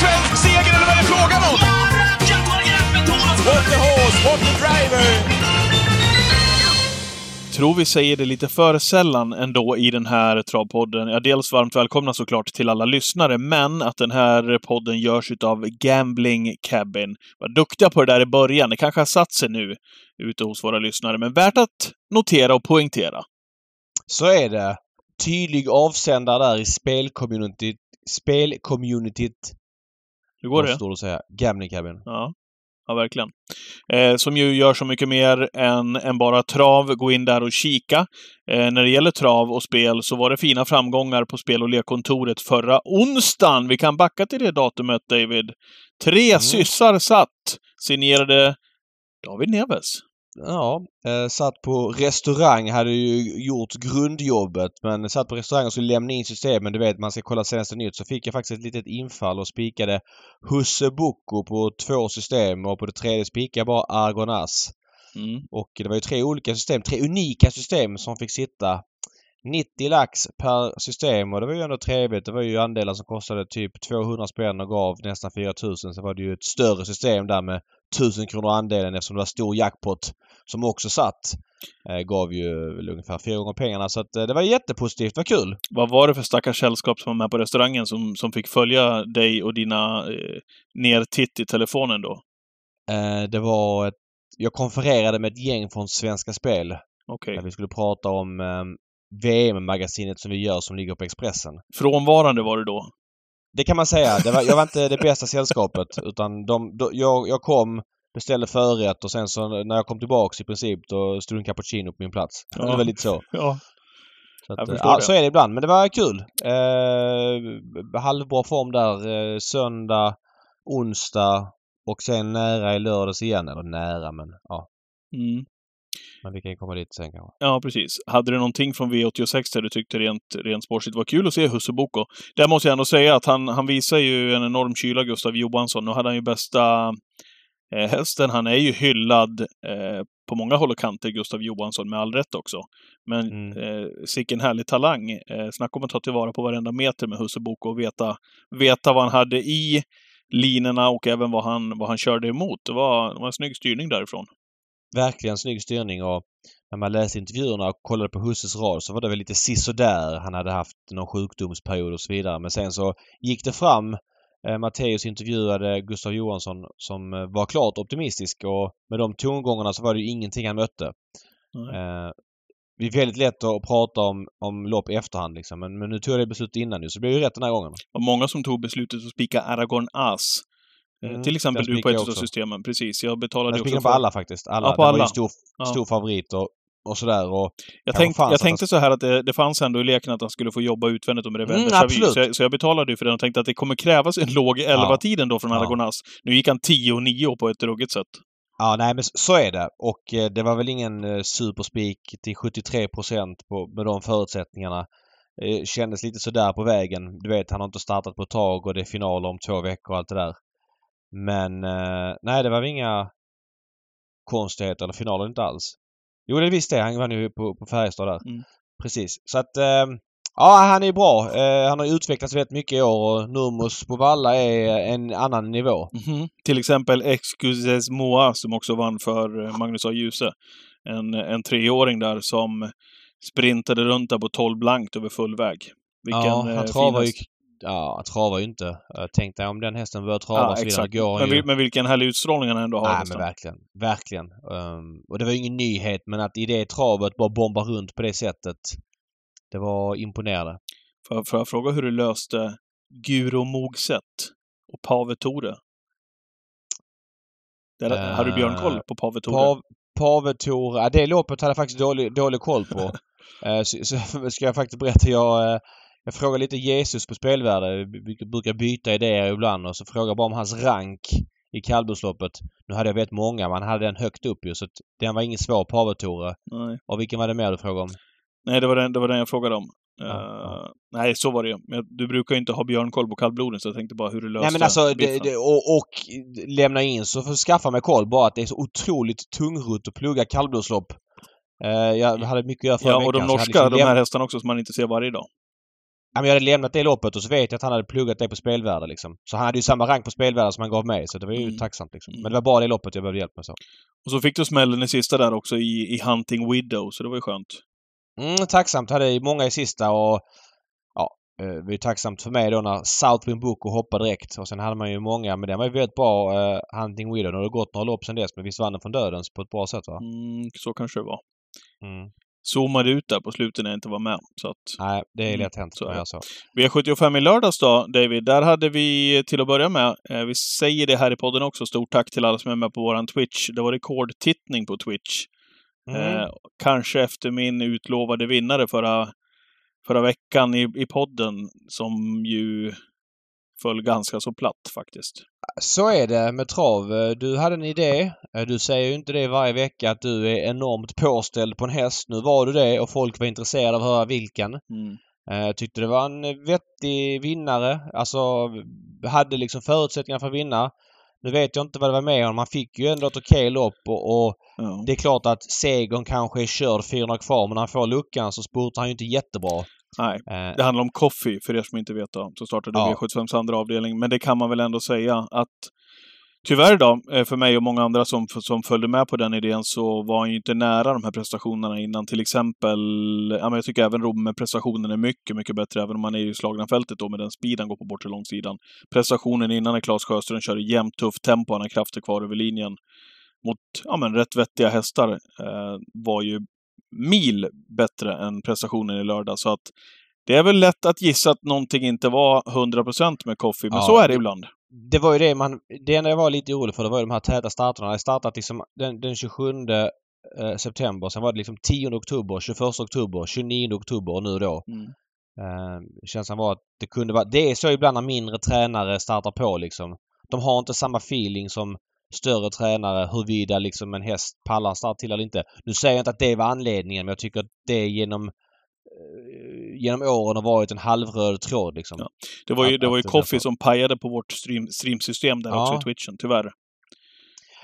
svensk seger eller vad är det frågan om? What the horse, what the driver! tror vi säger det lite för sällan ändå i den här travpodden. Ja, dels varmt välkomna såklart till alla lyssnare, men att den här podden görs utav Gambling Cabin. Var duktiga på det där i början. Det kanske har satt sig nu ute hos våra lyssnare, men värt att notera och poängtera. Så är det. Tydlig avsändare där i spelcommunityt. Spelcommunityt. Hur går det? Står att säga? Gambling Cabin. Ja. Ja, verkligen. Eh, som ju gör så mycket mer än, än bara trav. Gå in där och kika. Eh, när det gäller trav och spel så var det fina framgångar på spel och lekkontoret förra onsdagen. Vi kan backa till det datumet, David. Tre mm. syssar satt, signerade David Neves. Ja, eh, satt på restaurang, hade ju gjort grundjobbet men satt på restaurang och skulle lämna in systemen. Du vet, man ska kolla senaste nytt. Så fick jag faktiskt ett litet infall och spikade Husse Boko på två system och på det tredje spikade jag bara Argonas. Mm. Och det var ju tre olika system, tre unika system som fick sitta 90 lax per system och det var ju ändå trevligt. Det var ju andelar som kostade typ 200 spänn och gav nästan 4000. Så var det ju ett större system där med 1000 kronor andelen eftersom det var stor jackpot som också satt. Eh, gav ju ungefär fyra gånger pengarna så att eh, det var jättepositivt. Var kul! Vad var det för stackars sällskap som var med på restaurangen som, som fick följa dig och dina eh, nertitt i telefonen då? Eh, det var ett, Jag konfererade med ett gäng från Svenska Spel. Okej. Okay. vi skulle prata om eh, VM-magasinet som vi gör som ligger på Expressen. Frånvarande var det då? Det kan man säga. Det var, jag var inte det bästa sällskapet utan de, de, jag, jag kom, beställde förrätt och sen så när jag kom tillbaks i princip då stod en cappuccino på min plats. Ja. Det var lite så. Ja. Så, att, ja, så är det ibland. Men det var kul. Eh, halvbra form där. Eh, söndag, onsdag och sen nära i lördags igen. Eller nära men ja. Mm. Men vi kan ju komma dit sen kanske. Ja, precis. Hade du någonting från V86 där du tyckte rent, rent sportsligt var kul att se Husse Boko? Där måste jag ändå säga att han, han visar ju en enorm kyla, Gustav Johansson. Nu hade han ju bästa eh, hästen. Han är ju hyllad eh, på många håll och kanter, Gustav Johansson, med all rätt också. Men mm. eh, sicken härlig talang. Eh, snacka om att ta tillvara på varenda meter med Husse Boko och veta, veta vad han hade i linorna och även vad han, vad han körde emot. Det var, det var en snygg styrning därifrån verkligen snygg styrning och när man läste intervjuerna och kollade på Husses rad så var det väl lite sisådär. Han hade haft någon sjukdomsperiod och så vidare. Men sen så gick det fram. Eh, Matteus intervjuade Gustav Johansson som eh, var klart optimistisk och med de tongångarna så var det ju ingenting han mötte. Eh, det är väldigt lätt att prata om, om lopp i efterhand liksom. Men, men nu tog jag det beslutet innan nu så det blev ju rätt den här gången. Det var många som tog beslutet att spika Aragorn As mm, till exempel du på ett av systemen. Precis. Jag betalade också för... på alla faktiskt. Alla. Ja, på alla. Det var ju stor, ja. stor favorit och, och sådär. Och jag, tänk, jag tänkte så här att det, det, fanns ändå i leken att han skulle få jobba utvändigt med det mm, absolut. Så jag, så jag betalade ju för den och tänkte att det kommer krävas en låg 11-tiden då från ja. Nu gick han 10-9 på ett ruggigt sätt. Ja, nej men så är det. Och eh, det var väl ingen eh, superspik till 73 procent med de förutsättningarna. Det kändes lite sådär på vägen. Du vet, han har inte startat på ett tag och det är final om två veckor och allt det där. Men eh, nej, det var inga konstigheter eller finaler inte alls. Jo, det visste jag. Han vann ju på, på Färjestad där. Mm. Precis. Så att eh, ja, han är bra. Eh, han har utvecklats väldigt mycket i år och Nurmos på Valla är en annan nivå. Mm -hmm. Till exempel Excuses Moa som också vann för eh, Magnus A. Djuse. En, en treåring där som sprintade runt där på 12 blankt över full väg. Vilken ja, han eh, travar ju Ja, travar ju inte. Tänk dig om den hästen börjar trava ja, så vidare. Går men, ju... men vilken härlig utstrålning han ändå har. Nej, men verkligen. Verkligen. Um, och det var ju ingen nyhet men att i det travet bara bomba runt på det sättet. Det var imponerande. Får, får jag fråga hur du löste Guro Mogset och Pave Tore? Där, uh, har du björnkoll på Pave Tore? Pav, Pave Tore, ja, det loppet hade jag faktiskt dålig, dålig koll på. uh, så, så, ska jag faktiskt berätta. Jag, uh, jag frågar lite Jesus på spelvärde. Vi brukar byta idéer ibland och så frågar jag bara om hans rank i kallblodsloppet. Nu hade jag vet många, man hade den högt upp ju så den var ingen svår pavetore. Nej. Och vilken var det mer du frågade om? Nej, det var den, det var den jag frågade om. Ja, uh, ja. Nej, så var det ju. Men du brukar ju inte ha björnkoll på kallbloden så jag tänkte bara hur du löste Nej men alltså, det, det, och, och, lämna in så för att skaffa mig koll bara att det är så otroligt tungrot att plugga kallblodslopp. Uh, jag hade mycket att göra förra Ja, och de norska, liksom de här hästarna också som man inte ser varje dag. Jag hade lämnat det loppet och så vet jag att han hade pluggat det på spelvärde liksom. Så han hade ju samma rank på spelvärde som han gav mig så det var ju Mm. tacksamt liksom. Mm. Men det var bara det loppet jag behövde hjälp med så. Och så fick du smällen i sista där också i, i Hunting Widow, så det var ju skönt. Mm, tacksamt. Hade många i sista och ja, eh, det var ju tacksamt för mig då när Southwind Boko hoppade direkt. Och sen hade man ju många, men den var ju väldigt bra, uh, Hunting Widow. Nu har det gått några lopp sen dess, men visst vann den från dödens på ett bra sätt va? Mm, så kanske det var. Mm. Zoomade ut där på slutet när jag inte var med. Så att Nej, det är Mm, lätt hänt så jag så. V75 i lördags då, David, där hade vi till att börja med, eh, vi säger det här i podden också, stort tack till alla som är med på våran Twitch. Det var rekordtittning på Twitch. Mm. Eh, kanske efter min utlovade vinnare förra, förra veckan i, i podden, som ju föll ganska så platt faktiskt. Så är det med trav. Eh, Du hade en idé. Eh, Du säger ju inte det varje vecka att du är enormt påställd på en häst. Nu var du det och folk var intresserade av att höra vilken. Mm. Eh, Jag tyckte det var en vettig vinnare. Alltså hade liksom förutsättningar för att vinna. Nu vet jag inte vad det var med honom. Han fick ju ändå ett okej lopp och, och Ja. det är klart att segern kanske är körd 400 kvar men när han får luckan så spurtar han ju inte jättebra. Nej, Eh, det handlar om Coffee, för er som inte vet då, som startade Ja. V75s andra avdelning. Men det kan man väl ändå säga att Tyvärr då, eh, för mig och många andra som, som följde med på den idén, så var han ju inte nära de här prestationerna innan. Till exempel, ja, men jag tycker även Romme-prestationen är mycket, mycket bättre, även om man är i slagna fältet då med den speed han går på bortre långsidan. Prestationen innan när Claes Sjöström körde jämnt, tufft tempo, han har krafter kvar över linjen mot, ja men rätt vettiga hästar, eh, var ju mil bättre än prestationen i lördag. Så att det är väl lätt att gissa att någonting inte var 100% med Coffee, men Ja, så är det ibland. det var ju det man... Det enda jag var lite orolig för det var ju de här täta starterna. Jag startat liksom den, den 27 eh, september. Sen var det liksom 10 oktober, 21 oktober, 29 oktober och nu då. Mm. Eh, känslan var att det kunde vara... Det är så ibland när mindre tränare startar på liksom. De har inte samma feeling som större tränare huruvida liksom en häst pallar en start till eller inte. Nu säger jag inte att det var anledningen men jag tycker att det genom eh, genom åren har varit en halvröd tråd liksom. Ja. Det var ju, Att- det var ju Coffee som pajade på vårt stream, streamsystem där Ja. också i Twitchen, tyvärr.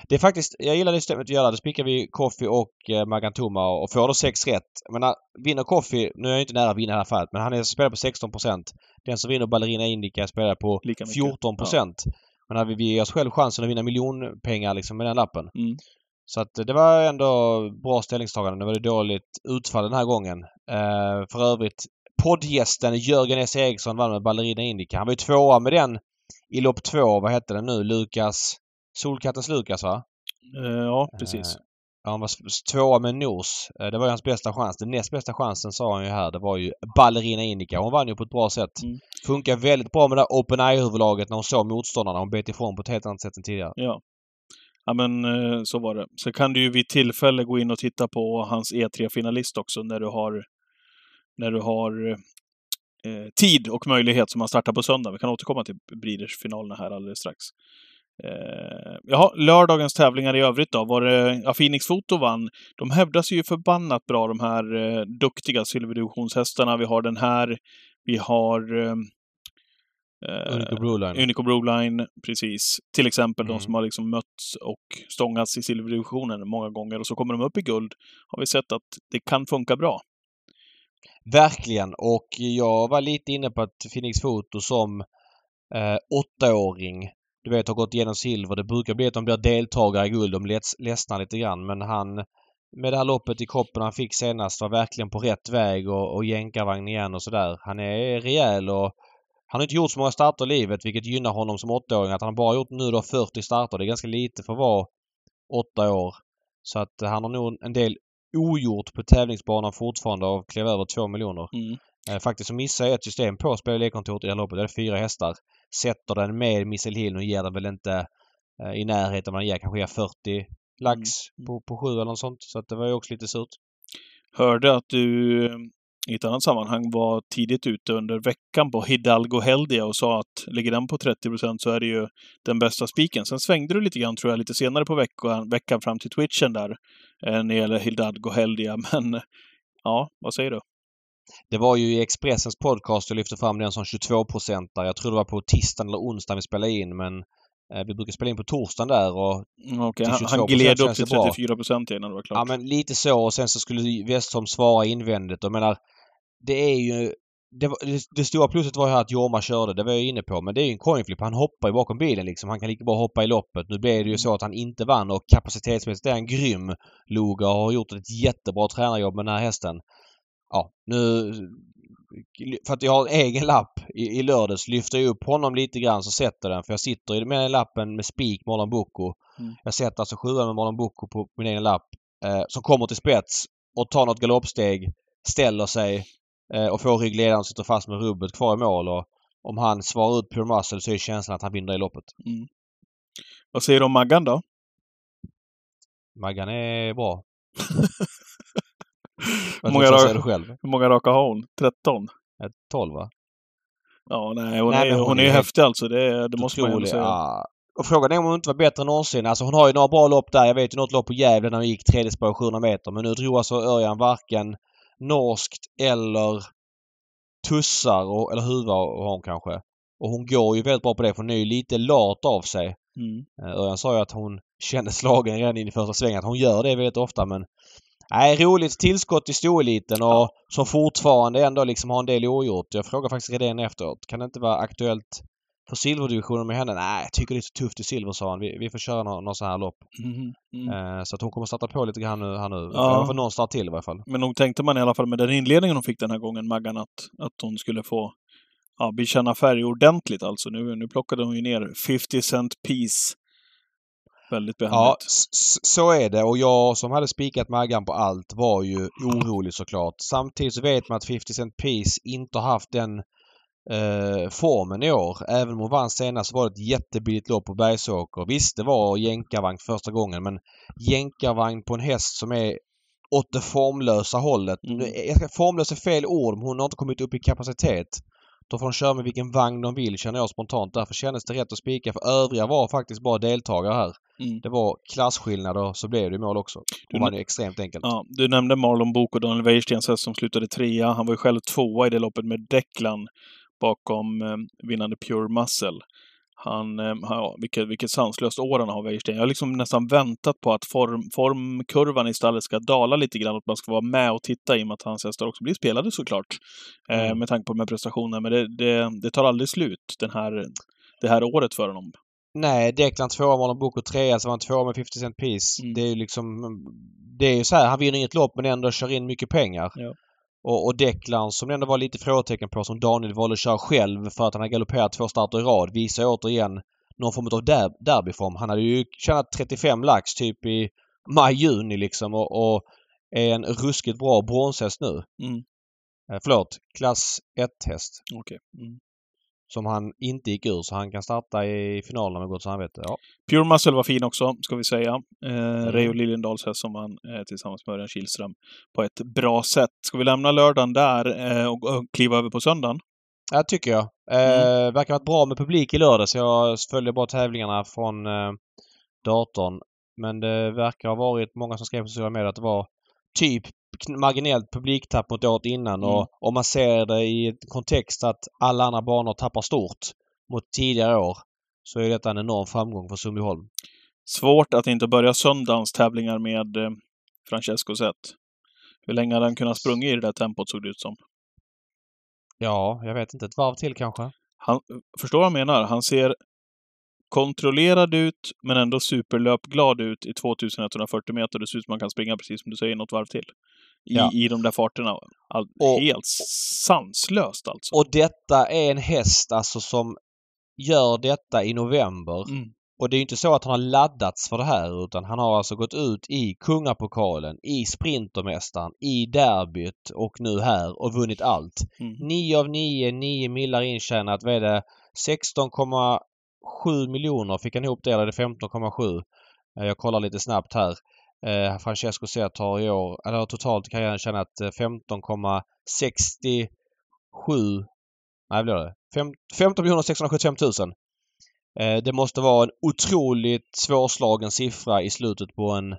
Det är faktiskt, jag gillar det systemet vi gör. Det spikar vi Koffi och eh, Magantoma och får då 6 rätt. Jag menar, vinner Koffi, nu är jag inte nära att vinna i här fallet, men han är spelar på 16% Den som vinner Ballerina Indica spelar på Lika mycket. 14 Men här vill vi ge oss själv chansen att vinna miljonpengar liksom med den lappen. Mm. Så att det var ändå bra ställningstagande. Nu var det dåligt utfall den här gången. Eh, för övrigt, poddgästen Jörgen S. Eriksson vann med Ballerina Indica. Han var ju tvåa med den i lopp två. Vad hette den nu? Lukas... Solkattens Lukas va? Eh, ja, precis. Eh, Ja, han var tvåa med Nos. Eh, Det var ju hans bästa chans. Den näst bästa chansen sa han ju här. Det var ju Ballerina Indica. Hon vann ju på ett bra sätt. Mm. Funkar väldigt bra med det där open eye-huvudlaget när hon såg motståndarna. Hon bet ifrån på ett helt annat sätt än tidigare. Ja. Ja, men eh, så var det. Så kan du ju vid tillfälle gå in och titta på hans E3-finalist också när du har, när du har eh, tid och möjlighet som han startar på söndag. Vi kan återkomma till Breeders-finalerna här alldeles strax. Eh, jaha, lördagens tävlingar i övrigt då. Var det, ja, Phoenix Foto vann. De hävdar sig ju förbannat bra, de här eh, duktiga silverdivisionshästarna. Vi har den här. Vi har eh, eh, Unico Broline. Unico Broline, precis. Till exempel de Mm. som har liksom mötts och stångats i silverdivisionen många gånger och så kommer de upp i guld. Har vi sett att det kan funka bra. Verkligen. Och jag var lite inne på att Phoenix Foto som eh, åttaåring du vet har gått igenom silver. Det brukar bli att de blir deltagare i guld. De leds- ledsnar lite grann. Men han med det här loppet i kroppen han fick senast var verkligen på rätt väg och, och jänkarvagn igen och sådär. Han är rejäl och han har inte gjort så många starter i livet vilket gynnar honom som åttaåring. Att han bara gjort nu då 40 starter. Det är ganska lite för att vara åtta år. Så att han har nog en del ogjort på tävlingsbanan fortfarande och klev över två miljoner. Mm. Eh, faktiskt så missade jag ett system på spel och lekkontoret i det här loppet. Det är fyra hästar. Sätter den med Missile Hill. Nu ger den väl inte eh, i närheten den ger. Kanske ger 40 lax Mm. på, på sju eller något sånt. Så att det var ju också lite surt. Hörde att du eh, i ett annat sammanhang var tidigt ute under veckan på Hidalgo Heldia och sa att ligger den på 30% så är det ju den bästa spiken. Sen svängde du lite grann tror jag lite senare på veckan, veckan fram till twitchen där eh, när det gäller Hidalgo Heldia. Men ja, vad säger du? Det var ju i Expressens podcast jag lyfte fram den som 22-procentare. Jag tror det var på tisdagen eller onsdagen vi spelade in men eh, vi brukar spela in på torsdagen där och Mm, Okej, Till han, han 22% gled upp till det bra. 34 procent innan det var klart. Ja men lite så och sen så skulle Westholm svara invändigt. Jag menar det är ju det, var, det, det stora plusset var ju här att Jorma körde, det var jag inne på. Men det är ju en coinflip. Han hoppar ju bakom bilen liksom. Han kan lika bra hoppa i loppet. Nu blev det ju så att han inte vann och kapacitetsmässigt är han grym. Loga har gjort ett jättebra tränarjobb med den här hästen. Ja, nu... För att jag har en egen lapp i, i lördags lyfter jag upp honom lite grann så sätter den. För jag sitter med lappen med spik Marlon Bocco. Mm. Jag sätter alltså sjuan med Marlon Bocco på min egen lapp. Eh, som kommer till spets och tar något galoppsteg. Ställer sig eh, och får ryggledaren och sitter fast med rubbet kvar i mål. Och om han svarar ut Pure Muscle så är känslan att han vinner i loppet. Mm. Vad säger du om Maggan då? Maggan är bra. Hur många, tror du ra- säger du själv? hur många raka har hon? 13? Ett 12 va? Ja, nej, hon, Nej, är, hon, hon är är häftig alltså. Det, det måste man ju säga. Ja. Och frågan är om hon inte var bättre än någonsin. Alltså hon har ju några bra lopp där. Jag vet ju något lopp på Gävle när hon gick tredje spår 700 meter. Men nu drog alltså Örjan varken norskt eller tussar och, eller huva har hon kanske. Och hon går ju väldigt bra på det för hon är ju lite lat av sig. Mm. Eh, Örjan sa ju att hon kände slagen redan in i första svängen. Att hon gör det väldigt ofta men... Nej, roligt tillskott i stoeliten och som fortfarande ändå liksom har en del ogjort. Jag frågar faktiskt Redén efteråt. Kan det inte vara aktuellt för silverdivisionen med henne? Nej, jag tycker det är så tufft i silver sa han. Vi, vi får köra någon, någon sån här lopp. Mhm. Mm. Eh, så att hon kommer starta på lite grann nu. Här nu. Ja. För någon start till i varje fall. Men nog tänkte man i alla fall med den inledningen hon fick den här gången, Maggan, att, att hon skulle få ja, bekänna färg ordentligt alltså. Nu, nu plockade hon ju ner 50 cent piece. Väldigt Ja, behändigt. s- så är det. Och jag som hade spikat Maggan på allt var ju orolig såklart. Samtidigt så vet man att 50 Cent Piece inte har haft den eh, formen i år. Även om hon vann senast så var det ett jättebilligt lopp på Bergsåker. Visst, det var jänkarvagn första gången men jänkarvagn på en häst som är åt det formlösa hållet. Mm. Formlös är fel ord men hon har inte kommit upp i kapacitet. Då får de köra med vilken vagn de vill känner jag spontant. Därför kändes det rätt att spika för övriga var faktiskt bara deltagare här. Mm. Det var klasskillnader och så blev det mål också. Hon vann ju extremt enkelt. Ja, du nämnde Marlon Bok och Daniel Wäjerstens häst som slutade trea. Han var ju själv tvåa i det loppet med Declan bakom eh, vinnande Pure Muscle. Han, eh, ja, vilket, vilket sanslöst år han har, Wäjersten. Jag har liksom nästan väntat på att form, formkurvan i stallet ska dala lite grann, att man ska vara med och titta i och med att hans hästar också blir spelade såklart. Eh, Mm. med tanke på de här prestationerna. Men det, det, det tar aldrig slut den här, det här året för honom. Nej, Declan tvåa, Marlon Boko trea, så var han tvåa med 50 Cent Piece. Mm. Det är ju liksom... Det är ju så här, han vinner inget lopp men ändå kör in mycket pengar. Ja. Och, och Declan som det ändå var lite frågetecken på som Daniel valde att köra själv för att han har galopperat två starter i rad visar återigen någon form av der, derbyform. Han hade ju tjänat 35 lax typ i maj-juni liksom och, och är en ruskigt bra bronshäst nu. Mm. Eh, förlåt, klass 1-häst. Okej. Mm. Som han inte gick ur så han kan starta i finalen med gott samvete. Ja. Pure Muscle var fin också, ska vi säga. Eh, Mm. Reijo Liljendals häst som vann eh, tillsammans med Örjan Kihlström på ett bra sätt. Ska vi lämna lördagen där eh, och, och kliva över på söndagen? Ja, tycker jag. Eh, Verkar ha varit bra med publik i lördag så jag följer bara tävlingarna från eh, datorn. Men det verkar ha varit många som skrev på sociala medier att det var typ marginellt publiktapp mot året innan Mm. och om man ser det i kontext att alla andra banor tappar stort mot tidigare år så är detta en enorm framgång för Sundbyholm. Svårt att inte börja söndagens tävlingar med eh, Francesco Zet. Hur länge hade han kunnat sprunga i det där tempot såg det ut som. Ja, jag vet inte. Ett varv till kanske? Han, förstår vad jag menar? Han ser kontrollerad ut, men ändå superlöpglad ut i 2140 meter. Det ser ut som man kan springa, precis som du säger, något varv till. I, Ja. i de där farterna. All, Och- helt sanslöst alltså. Och detta är en häst alltså som gör detta i november. Mm. Och det är inte så att han har laddats för det här utan han har alltså gått ut i Kungapokalen, i Sprintermästaren, i derbyt och nu här och vunnit allt. Mm. 9 av 9, 9 millar intjänat. Vad är det? 16,7 miljoner fick han ihop det eller det 15,7? Eh, Jag kollar lite snabbt här. Eh, Francesco Zet har i år, eller totalt i karriären tjänat eh, 15,67 Nej, blir det? Fem- 15 675 000. Eh, det måste vara en otroligt svårslagen siffra i slutet på en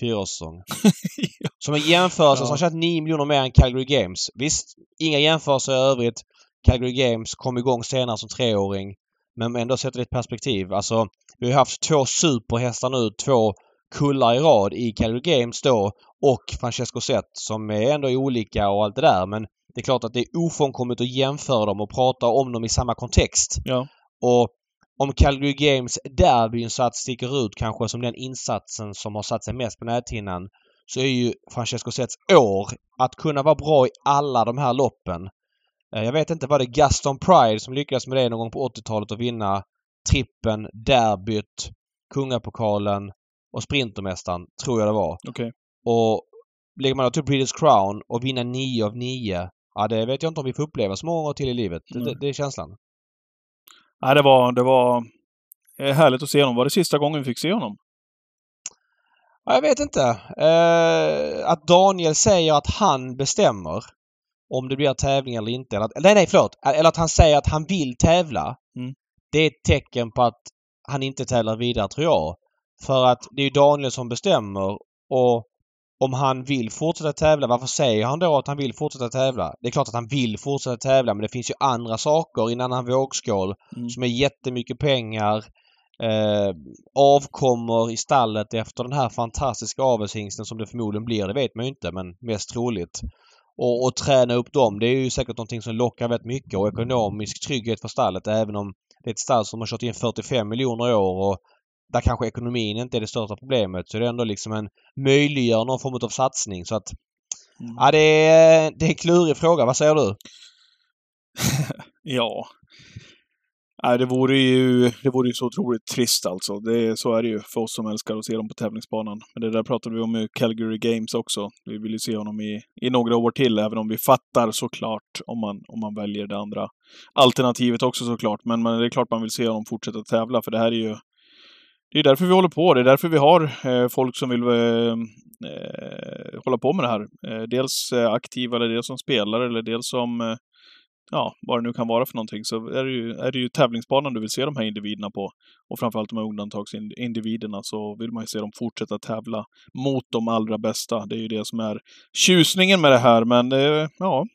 fyraårssäsong. Som en jämförelse Ja. så har han tjänat 9 miljoner mer än Calgary Games. Visst, inga jämförelser i övrigt. Calgary Games kom igång senare som treåring. Men ändå sätter det i ett perspektiv. Alltså, vi har haft två superhästar nu, två kullar i rad i Calgary Games då och Francesco Zet som är ändå olika och allt det där. Men det är klart att det är ofrånkomligt att jämföra dem och prata om dem i samma kontext. Ja. Och om Calgary Games derbyinsats sticker ut kanske som den insatsen som har satt sig mest på näthinnan så är ju Francesco Zets år att kunna vara bra i alla de här loppen. Eh, Jag vet inte, var det Gaston Pride som lyckades med det någon gång på 80-talet att vinna trippen, derbyt, kungapokalen och sprintermästaren, tror jag det var. Okej. Och lägger man då till Breeders Crown och vinna 9 av 9. Ja, det vet jag inte om vi får uppleva så många gånger till i livet. Det, Nej. det, det är känslan. Nej, det var, det var eh, härligt att se honom. Var det sista gången vi fick se honom? Ja, jag vet inte. Eh, att Daniel säger att han bestämmer om det blir tävling eller inte. Eller att, nej, nej, förlåt. Eller att han säger att han vill tävla. Mm. Det är ett tecken på att han inte tävlar vidare, tror jag. För att det är ju Daniel som bestämmer och om han vill fortsätta tävla, varför säger han då att han vill fortsätta tävla? Det är klart att han vill fortsätta tävla men det finns ju andra saker i en annan vågskål Mm. som är jättemycket pengar. Eh, avkommer i stallet efter den här fantastiska avelshingsten som det förmodligen blir, det vet man ju inte men mest troligt. Och, och träna upp dem, det är ju säkert någonting som lockar väldigt mycket och ekonomisk trygghet för stallet även om det är ett stall som har kört in 45 miljoner i år och där kanske ekonomin inte är det största problemet så är det ändå liksom en möjliggör någon form av satsning så att Mm. ja, det är, det är en klurig fråga. Vad säger du? Ja. Nej, det vore ju, det vore ju så otroligt trist alltså. Det, så är det ju för oss som älskar att se dem på tävlingsbanan. Men det där pratade vi om i Calgary Games också. Vi vill ju se honom i, i några år till, även om vi fattar såklart om man, om man väljer det andra alternativet också såklart. Men, men det är klart man vill se honom fortsätta tävla, för det här är ju det är därför vi håller på. Det är därför vi har eh, folk som vill eh, eh hålla på med det här. Eh, dels eh, aktiva, eller dels som spelare, eller dels som eh, ja, vad det nu kan vara för någonting, så är det, ju, är det ju tävlingsbanan du vill se de här individerna på. Och framförallt de här undantagsindividerna så vill man ju se dem fortsätta tävla mot de allra bästa. Det är ju det som är tjusningen med det här, men eh, ja,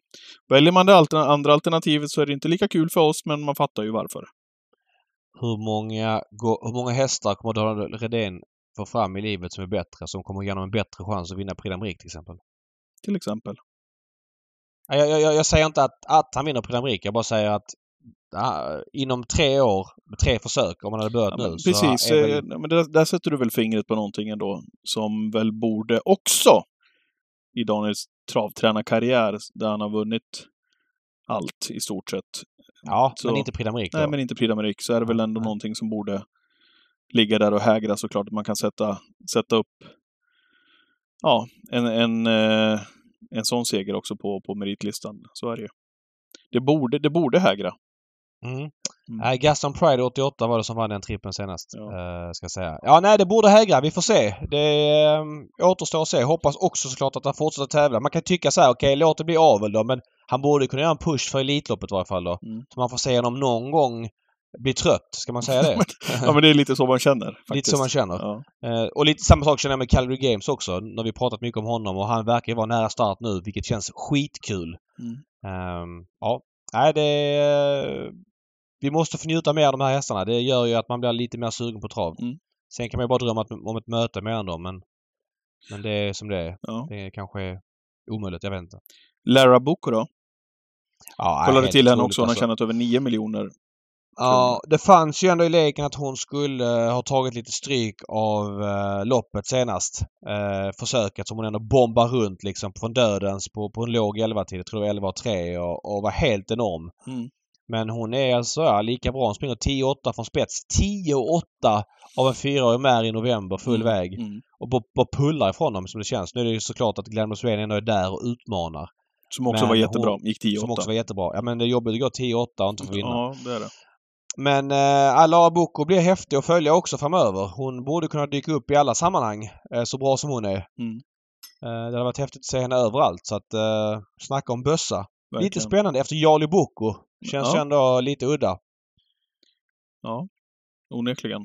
väljer man det altern- andra alternativet så är det inte lika kul för oss, men man fattar ju varför. Hur många, hur många hästar kommer Daniel Redén få fram i livet som är bättre, som kommer ge honom en bättre chans att vinna Prix till exempel? Till exempel. Ja, Jag, jag, jag säger inte att, att han vinner Prix d'Amérique. Jag bara säger att ja, inom tre år, tre försök, om han hade börjat Ja, nu, precis, så är eh, väl, men där, där sätter du väl fingret på någonting ändå som väl borde också i Daniels travtränarkarriär, där han har vunnit allt i stort sett. Ja, så- men inte Prix d'Amérique. Nej, men inte Prix d'Amérique, så är det väl ändå Nej. någonting som borde ligga där och hägra såklart. Att man kan sätta, sätta upp ja, en, en, eh, en sån seger också på, på meritlistan. Så är det ju. Det borde, det borde hägra. Mm. Mm. Gaston Pride 88 var det som vann den trippen senast. Ja. eh, ska säga. Ja, nej, det borde hägra. Vi får se. Det eh, återstår att se. Hoppas också såklart att han fortsätter tävla. Man kan tycka så här, okej, låt det bli avel då, men han borde kunna göra en push för Elitloppet i varje fall då. Mm. Så man får se honom någon gång bli trött. Ska man säga det? Ja, men det är lite så man känner. Faktiskt. Lite som man känner. Ja. Eh, och lite samma sak känner jag med Calgary Games också. När vi pratat mycket om honom och han verkar vara nära start nu, vilket känns skitkul. Mm. Ehm, ja, nej det... eh, vi måste få njuta mer av de här hästarna. Det gör ju att man blir lite mer sugen på trav. Mm. Sen kan man ju bara drömma om ett möte med dem men... Men det är som det är. Ja. Det är kanske omöjligt, jag vet inte. Lara Boko då? Ja, Kollade till henne också. Hon har alltså. tjänat över 9 miljoner. Ja, det fanns ju ändå i leken att hon skulle eh, ha tagit lite stryk av eh, loppet senast. Eh, försöket som hon ändå bombar runt liksom från dödens på, på en låg 11-tid. Jag tror 11-3 och, och var helt enorm. Mm. Men hon är alltså ja, lika bra. Hon springer 10-8 från spets. 10-8 av en fyraårig mär i november full Mm. väg. Mm. Och bara, pullar ifrån dem som det känns. Nu är det ju såklart att Glenn Sven ändå är där och utmanar. Som också Men var jättebra. hon- Gick 10-8. Som också var jättebra. Ja men det är jobbigt att gå 10-8 och inte få vinna. Ja, det är det. Men eh, Alara Boko blir häftig att följa också framöver. Hon borde kunna dyka upp i alla sammanhang eh, så bra som hon är. Mm. Eh, det hade varit häftigt att se henne överallt så att eh, snacka om bössa. Lite spännande efter Jarly Boko. Känns Ja. ändå lite udda. Ja, onekligen.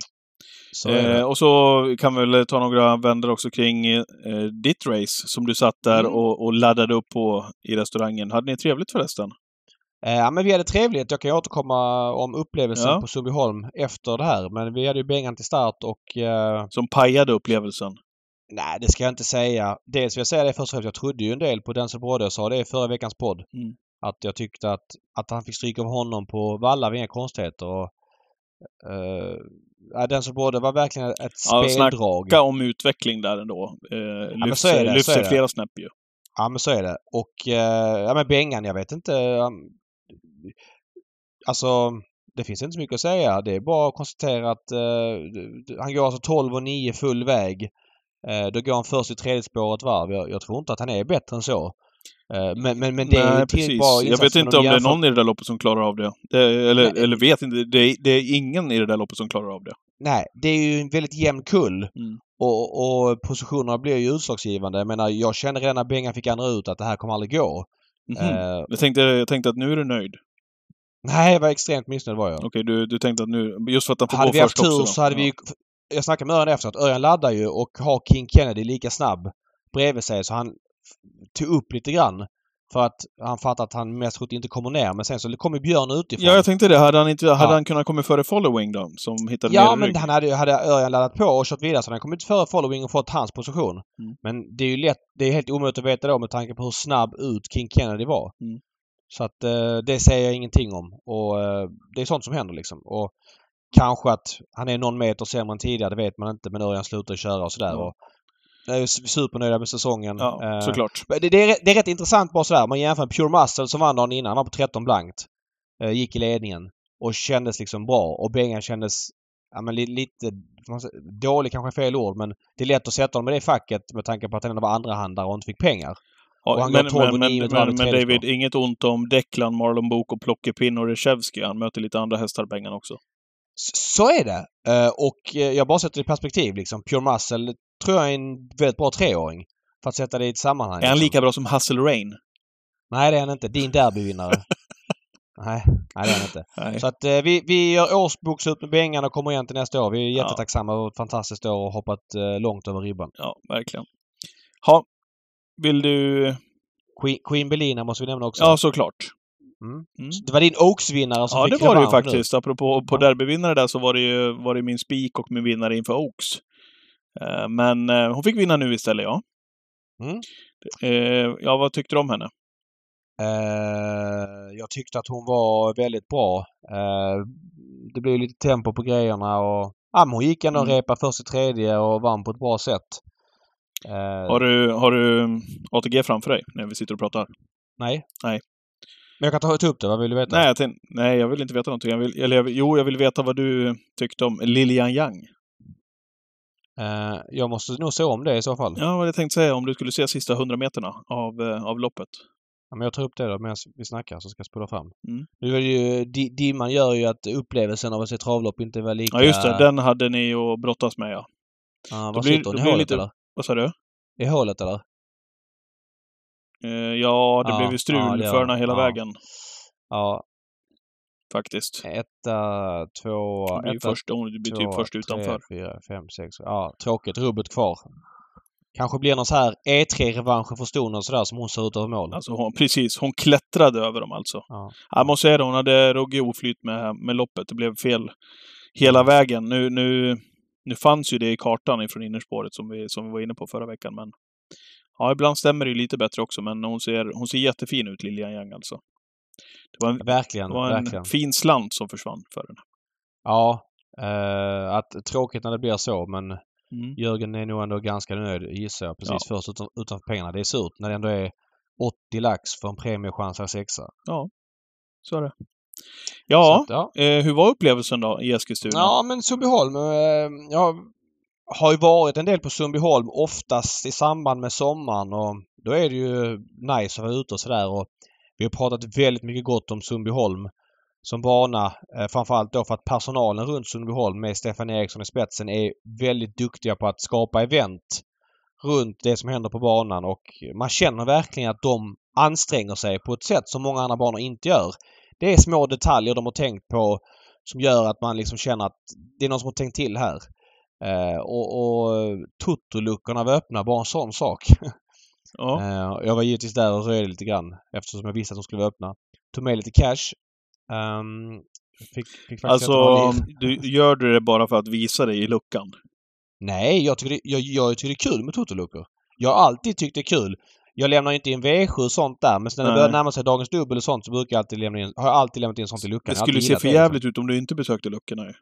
Så. Eh, och så kan vi väl ta några vändor också kring eh, ditt race som du satt där Mm. och, och laddade upp på i restaurangen. Hade ni trevligt förresten? Eh, Ja men vi hade trevligt. Jag kan återkomma om upplevelsen Ja. på Sundbyholm efter det här. Men vi hade ju Bengan till start och eh, Som pajade upplevelsen. Nej, det ska jag inte säga. Dels vill jag säga det först och främst. Jag trodde ju en del på Denzel Brodde. Jag sa det i förra veckans podd. Mm. Att jag tyckte att, att han fick stryk av honom på Valla var inga konstigheter. Och, uh, ja, Denzel Brodde var verkligen ett Ja, speldrag. Snacka om utveckling där ändå. Eh, men lyfts så är det, lyfts så är sig det. flera snäpp ju. Ja men så är det. Och eh, ja men Bengan, jag vet inte. Alltså det finns inte så mycket att säga. Det är bara att konstatera att eh, han går alltså 12 och 9 full väg. Eh, då går han först i tredje spåret varv. Jag, jag tror inte att han är bättre än så. Eh, men, men, men det är ju Nej, precis. bra Jag vet inte om det är någon i det där loppet som klarar av det. det eller, Nej. eller vet inte. Det är, det är ingen i det där loppet som klarar av det. Nej, det är ju en väldigt jämn kull. Mm. Och, och positionerna blir ju utslagsgivande. Jag menar, jag kände redan när Bengan fick andra ut att det här kommer aldrig gå. Mhm. Eh, Jag, tänkte, jag tänkte att nu är du nöjd. Nej, jag var extremt missnöjd var jag. Okej, du, du tänkte att nu... Just för att han får Hade gå vi haft först tur också. då. så hade Ja. vi Jag snackade med Örjan efter att Örjan laddar ju och har King Kennedy lika snabb bredvid sig så han tog upp lite grann. För att han fattar att han mest troligt inte kommer ner. Men sen så kommer Björn utifrån. Ja, jag tänkte det. Hade han, inte, hade Ja. han kunnat komma före Following då? Som hittade Ja, men rygg? han hade, hade Örjan laddat på och kört vidare så han hade kommit före following och fått hans position. Mm. Men det är ju lätt, det är helt omöjligt att veta då med tanke på hur snabb ut King Kennedy var. Mm. Så att eh, det säger jag ingenting om. Och eh, det är sånt som händer liksom. Och kanske att han är någon meter sämre än tidigare, det vet man inte. Men Örjan slutar köra och sådär. Ja. Och jag är supernöjda med säsongen. Ja, Eh, såklart. det, det, är, det är rätt intressant bara sådär. Man jämför med Pure Muscle som vann dagen innan. Han var på 13 blankt. Eh, gick i ledningen. Och kändes liksom bra. Och Bengan kändes ja, men li, lite dålig kanske är fel ord men det är lätt att sätta honom i det facket med tanke på att han ändå var andrahandare och inte fick pengar. Ja, han men, går 12 och men, men, 9 men, David, inget ont om Declan, Marlon Book och Plockepinn och Reshevsky. Han möter lite andra hästar Bengan också. Så är det. Eh, och eh, jag bara sätter det i perspektiv liksom. Pure Muscle tror jag är en väldigt bra treåring. För att sätta det i ett sammanhang. Är han liksom. lika bra som Hustle Rain? Nej det är han inte. Din derbyvinnare. nej, nej det är han inte. Nej. Så att eh, vi, vi gör årsbokslut med Bengan och kommer igen till nästa år. Vi är Ja. jättetacksamma och ett fantastiskt år och hoppat eh, långt över ribban. Ja, verkligen. Ha, vill du... Queen, Queen Belina måste vi nämna också. Ja, såklart. Mm. Mm. Det var din Oaks-vinnare som Ja, fick det var det ju revansch nu. faktiskt. Apropå på Ja. derbyvinnare där så var det ju var det min spik och min vinnare inför Oaks. Eh, Men eh, hon fick vinna nu istället, ja. Mm. Eh, Ja, vad tyckte du om henne? Jag tyckte att hon var väldigt bra. Det blev lite tempo på grejerna och ja, hon gick ändå och Mm. repade först i tredje och vann på ett bra sätt. Eh, Har du, har du ATG framför dig när vi sitter och pratar? Nej. Nej. Men jag kan ta, ta upp det. Vad vill du veta? Nej, jag tänkte, nej, jag vill inte veta någonting. Jag vill, eller, jag jo, jag vill veta vad du tyckte om Lilian Yang. Eh, jag måste nog se om det i så fall. Ja, vad jag tänkte säga om du skulle se sista hundra meterna av, eh, av loppet. Ja, men jag tar upp det då medan vi snackar så ska jag spola fram. Mm. Nu är ju, di, dimman gör ju att upplevelsen av att se travlopp inte var lika... Ja, just det. Den hade ni att brottas med, ja. Ja, då var blir- sitter hon? I hålet lite- eller? Vad sa du? I hålet eller? Eh, ja, det Ja, blev ju strul ja, det gör för det. hela Ja. vägen, Ja, faktiskt. etta, tvåa, Det blir, etta, först, hon blir typ först utanför. Tre, fyra, fem, sex. Ja, tråkigt. Rubbet kvar. Kanske blir någon så här E3-revanschen för Stoner och sådär som hon ser ut över mål. Alltså, hon, precis. Hon klättrade över dem alltså. Ja. Jag måste säga det, hon hade ruggig oflyt med, med loppet. Det blev fel hela vägen. Nu, nu, nu fanns ju det i kartan ifrån innerspåret som vi, som vi var inne på förra veckan, men ja, ibland stämmer det ju lite bättre också, men hon ser, hon ser jättefin ut, Lilian Yang alltså. Det var en, Verkligen, det var en verkligen. fin slant som försvann för henne. Ja, eh, att, tråkigt när det blir så men Mm. Jörgen är nog ändå ganska nöjd gissar jag. Precis först utan, utanför pengarna. Det är surt när det ändå är 80 lax för en premiechansad sexa. Så är det. Ja, att, ja. eh, hur var upplevelsen då i Eskilstuna? Ja, men Sundbyholm. Eh, jag har ju varit en del på Sundbyholm oftast i samband med sommaren och då är det ju nice att vara ute och sådär. Och vi har pratat väldigt mycket gott om Sundbyholm som bana. Eh, framförallt då för att personalen runt Sundbyholm med Stefan Eriksson i spetsen är väldigt duktiga på att skapa event runt det som händer på banan och man känner verkligen att de anstränger sig på ett sätt som många andra banor inte gör. Det är små detaljer de har tänkt på som gör att man liksom känner att det är någon som har tänkt till här. Eh, och och Toto-luckorna var öppna, bara en sån sak. Ja. Eh, jag var givetvis där och röjde lite grann eftersom jag visste att de skulle vara öppna. Tog med lite cash. Ehm, fick, fick Alltså, du, gör du det bara för att visa dig i luckan? Nej, jag tycker, det, jag, jag tycker det är kul med totoluckor. Jag har alltid tyckt det är kul. Jag lämnar inte in V7 och sånt där men sen när det börjar närma sig dagens dubbel och sånt så brukar jag alltid lämna in, har jag alltid lämnat in sånt i luckan. Det skulle se för liksom. jävligt ut om du inte besökte luckorna ju.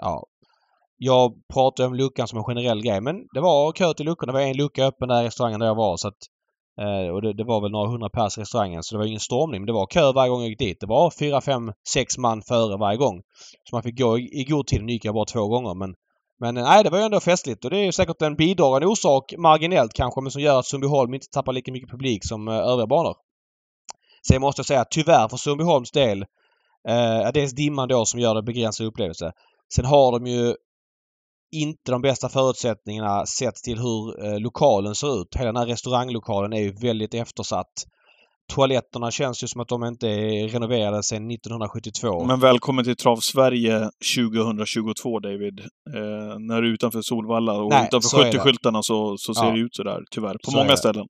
Ja. Jag pratar om luckan som en generell grej men det var kö till luckorna. Det var en lucka öppen där i restaurangen där jag var så att eh, och det, det var väl några hundra pers i restaurangen så det var ingen stormning men det var kö varje gång jag gick dit. Det var fyra, fem, sex man före varje gång. Så man fick gå i, i god tid. Nu gick jag bara två gånger men men eh, nej, det var ju ändå festligt och det är ju säkert en bidragande orsak marginellt kanske men som gör att Sundbyholm inte tappar lika mycket publik som eh, övriga banor. Sen måste jag säga att tyvärr för Sundbyholms del eh, är dels dimman då som gör det begränsad upplevelse. Sen har de ju inte de bästa förutsättningarna sett till hur eh, lokalen ser ut. Hela den här restauranglokalen är ju väldigt eftersatt. Toaletterna känns ju som att de inte är renoverade sedan 1972. Men välkommen till Trav Sverige 2022 David. Eh, när du är utanför Solvalla och Nej, utanför så är det. 70-skyltarna så, så ser Ja. det ut sådär tyvärr. På Så många ställen.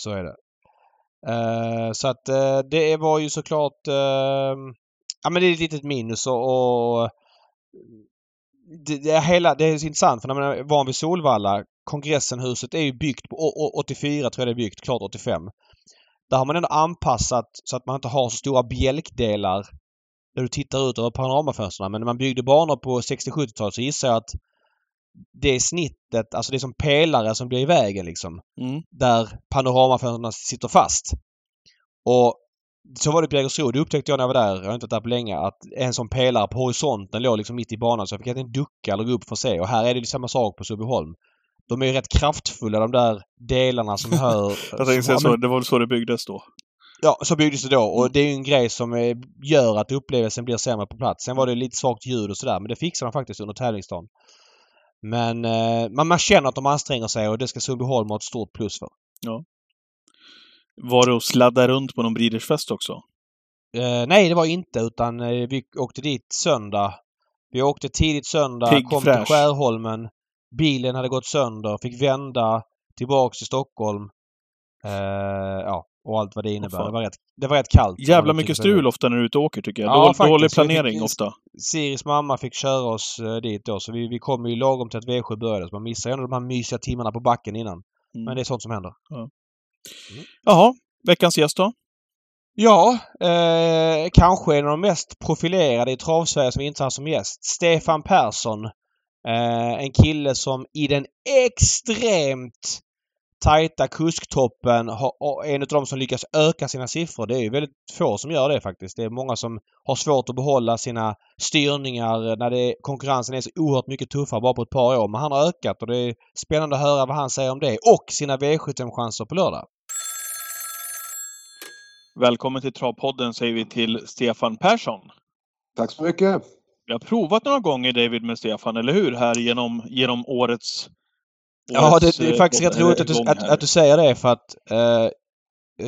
Så är det. Eh, så att eh, det var ju såklart... eh, ja men det är ett litet minus och... och det, det, är hela, det är så intressant för när man är van vid Solvalla, Kongressenhuset är ju byggt på å- å- 84 tror jag det är byggt, klart 85. Där har man ändå anpassat så att man inte har så stora bjälkdelar där du tittar ut över panoramafönstren. Men när man byggde banor på 60-70-talet så gissar jag att det snittet, alltså det är som pelare som blir i vägen liksom Mm. där panoramafönstren sitter fast. Och så var det på Jägersro. Det upptäckte jag när jag var där, jag har inte varit där på länge, att en sån pelare på horisonten låg liksom mitt i banan så jag fick inte ducka eller gå upp för att se. Och här är det samma sak på Sundbyholm. De är ju rätt kraftfulla de där delarna som hör... Jag tänkte säga så, det var väl så det byggdes då. Ja, så byggdes det då och Mm. det är ju en grej som gör att upplevelsen blir sämre på plats. Sen var det lite svagt ljud och sådär men det fixade de faktiskt under tävlingsdagen. Men eh, man, man känner att de anstränger sig och det ska Sundbyholm ha ett stort plus för. Var det att sladda runt på någon Breedersfest också? Eh, nej, det var inte utan eh, vi åkte dit söndag. Vi åkte tidigt söndag, Pigg kom fräsch. till Skärholmen. Bilen hade gått sönder, fick vända tillbaks till Stockholm. Eh, ja, och allt vad det innebär. Det var rätt, det var rätt kallt. Jävla mycket strul ofta när du är ute och åker tycker jag. Ja, Dålig, dålig fick planering in- ofta. Siris mamma fick köra oss eh, dit då så vi, vi kom ju lagom till att V7 började. Så man missar ju ändå de här mysiga timmarna på backen innan. Mm. Men det är sånt som händer. Jaha, veckans gäst då? Ja, eh, kanske en av de mest profilerade i travsverige som vi inte har som gäst. Stefan Persson. Eh, en kille som i den extremt tajta kusktoppen har, och en av de som lyckas öka sina siffror. Det är ju väldigt få som gör det faktiskt. Det är många som har svårt att behålla sina styrningar när det, konkurrensen är så oerhört mycket tuffare bara på ett par år. Men han har ökat och det är spännande att höra vad han säger om det och sina V75-chanser på lördag. Välkommen till Travpodden säger vi till Stefan Persson. Tack så mycket. Vi har provat några gånger David med Stefan, eller hur? Här genom, genom årets... Ja, det, det är eh, faktiskt rätt gång- roligt att du, att, att du säger det för att eh,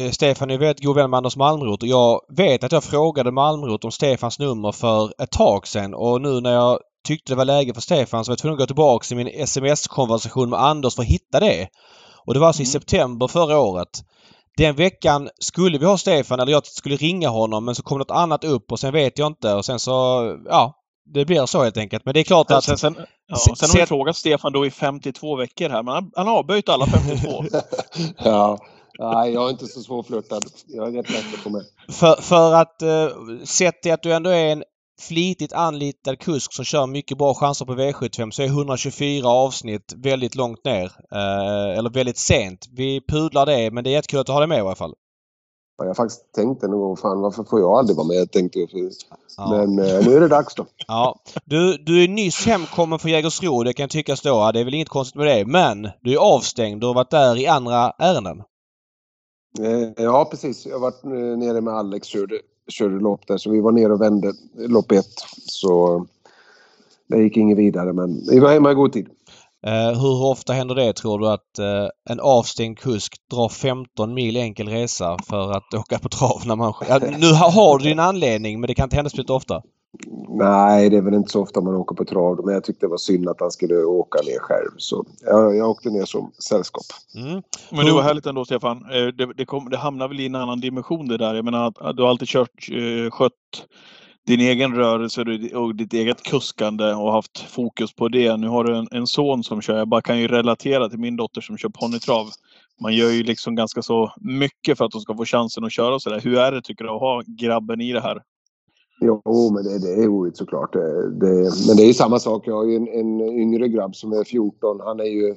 eh, Stefan är väldigt god vän med Anders Malmroth och jag vet att jag frågade Malmroth om Stefans nummer för ett tag sedan och nu när jag tyckte det var läge för Stefan så var jag tvungen att gå tillbaka till min sms-konversation med Anders för att hitta det. Och det var alltså i Mm. september förra året. Den veckan skulle vi ha Stefan eller jag skulle ringa honom men så kom något annat upp och sen vet jag inte och sen så, ja. Det blir så helt enkelt. Men det är klart att... Sen, sen, ja, Se- sen har vi frågat Stefan då i 52 veckor här, men han, han har avböjt alla 52. ja, nej, jag är inte så svårflörtad. Jag är rätt lätt att få med. För, för att eh, sett till att du ändå är en flitigt anlitad kusk som kör mycket bra chanser på V75 så är 124 avsnitt väldigt långt ner. Eh, eller väldigt sent. Vi pudlar det men det är jättekul att du har det med i alla fall. Ja, Jag faktiskt tänkt en gång, fan varför får jag aldrig vara med? Tänkte jag. Ja. Men eh, nu är det dags då. Ja. Du, du är nyss hemkommen från Jägersro. Det kan tyckas då. Det är väl inget konstigt med det. Men du är avstängd. Du har varit där i andra ärenden. Eh, Ja, precis. Jag har varit eh, nere med Alex körde, körde lopp där. Så vi var nere och vände lopp ett. Så det gick inget vidare, men vi var hemma i god tid. Eh, hur ofta händer det tror du att eh, en avstängd kusk drar 15 mil enkel resa för att åka på trav när man... Ja, nu har har du din anledning men det kan inte hända speciellt ofta. Nej, det är väl inte så ofta man åker på trav. Men jag tyckte det var synd att han skulle åka ner själv. Så jag, jag åkte ner som sällskap. Mm. Men det var härligt ändå Stefan. Eh, Det, det, kom, det hamnar väl i en annan dimension det där. Jag menar, du har alltid kört, eh, skött din egen rörelse och ditt eget kuskande och haft fokus på det. Nu har du en, en son som kör. Jag bara kan ju relatera till min dotter som kör ponnytrav. Man gör ju liksom ganska så mycket för att de ska få chansen att köra sådär. Hur är det tycker du att ha grabben i det här? Jo, men det, det är roligt såklart. Det, det, men det är ju samma sak. Jag har ju en, en yngre grabb som är 14. Han är ju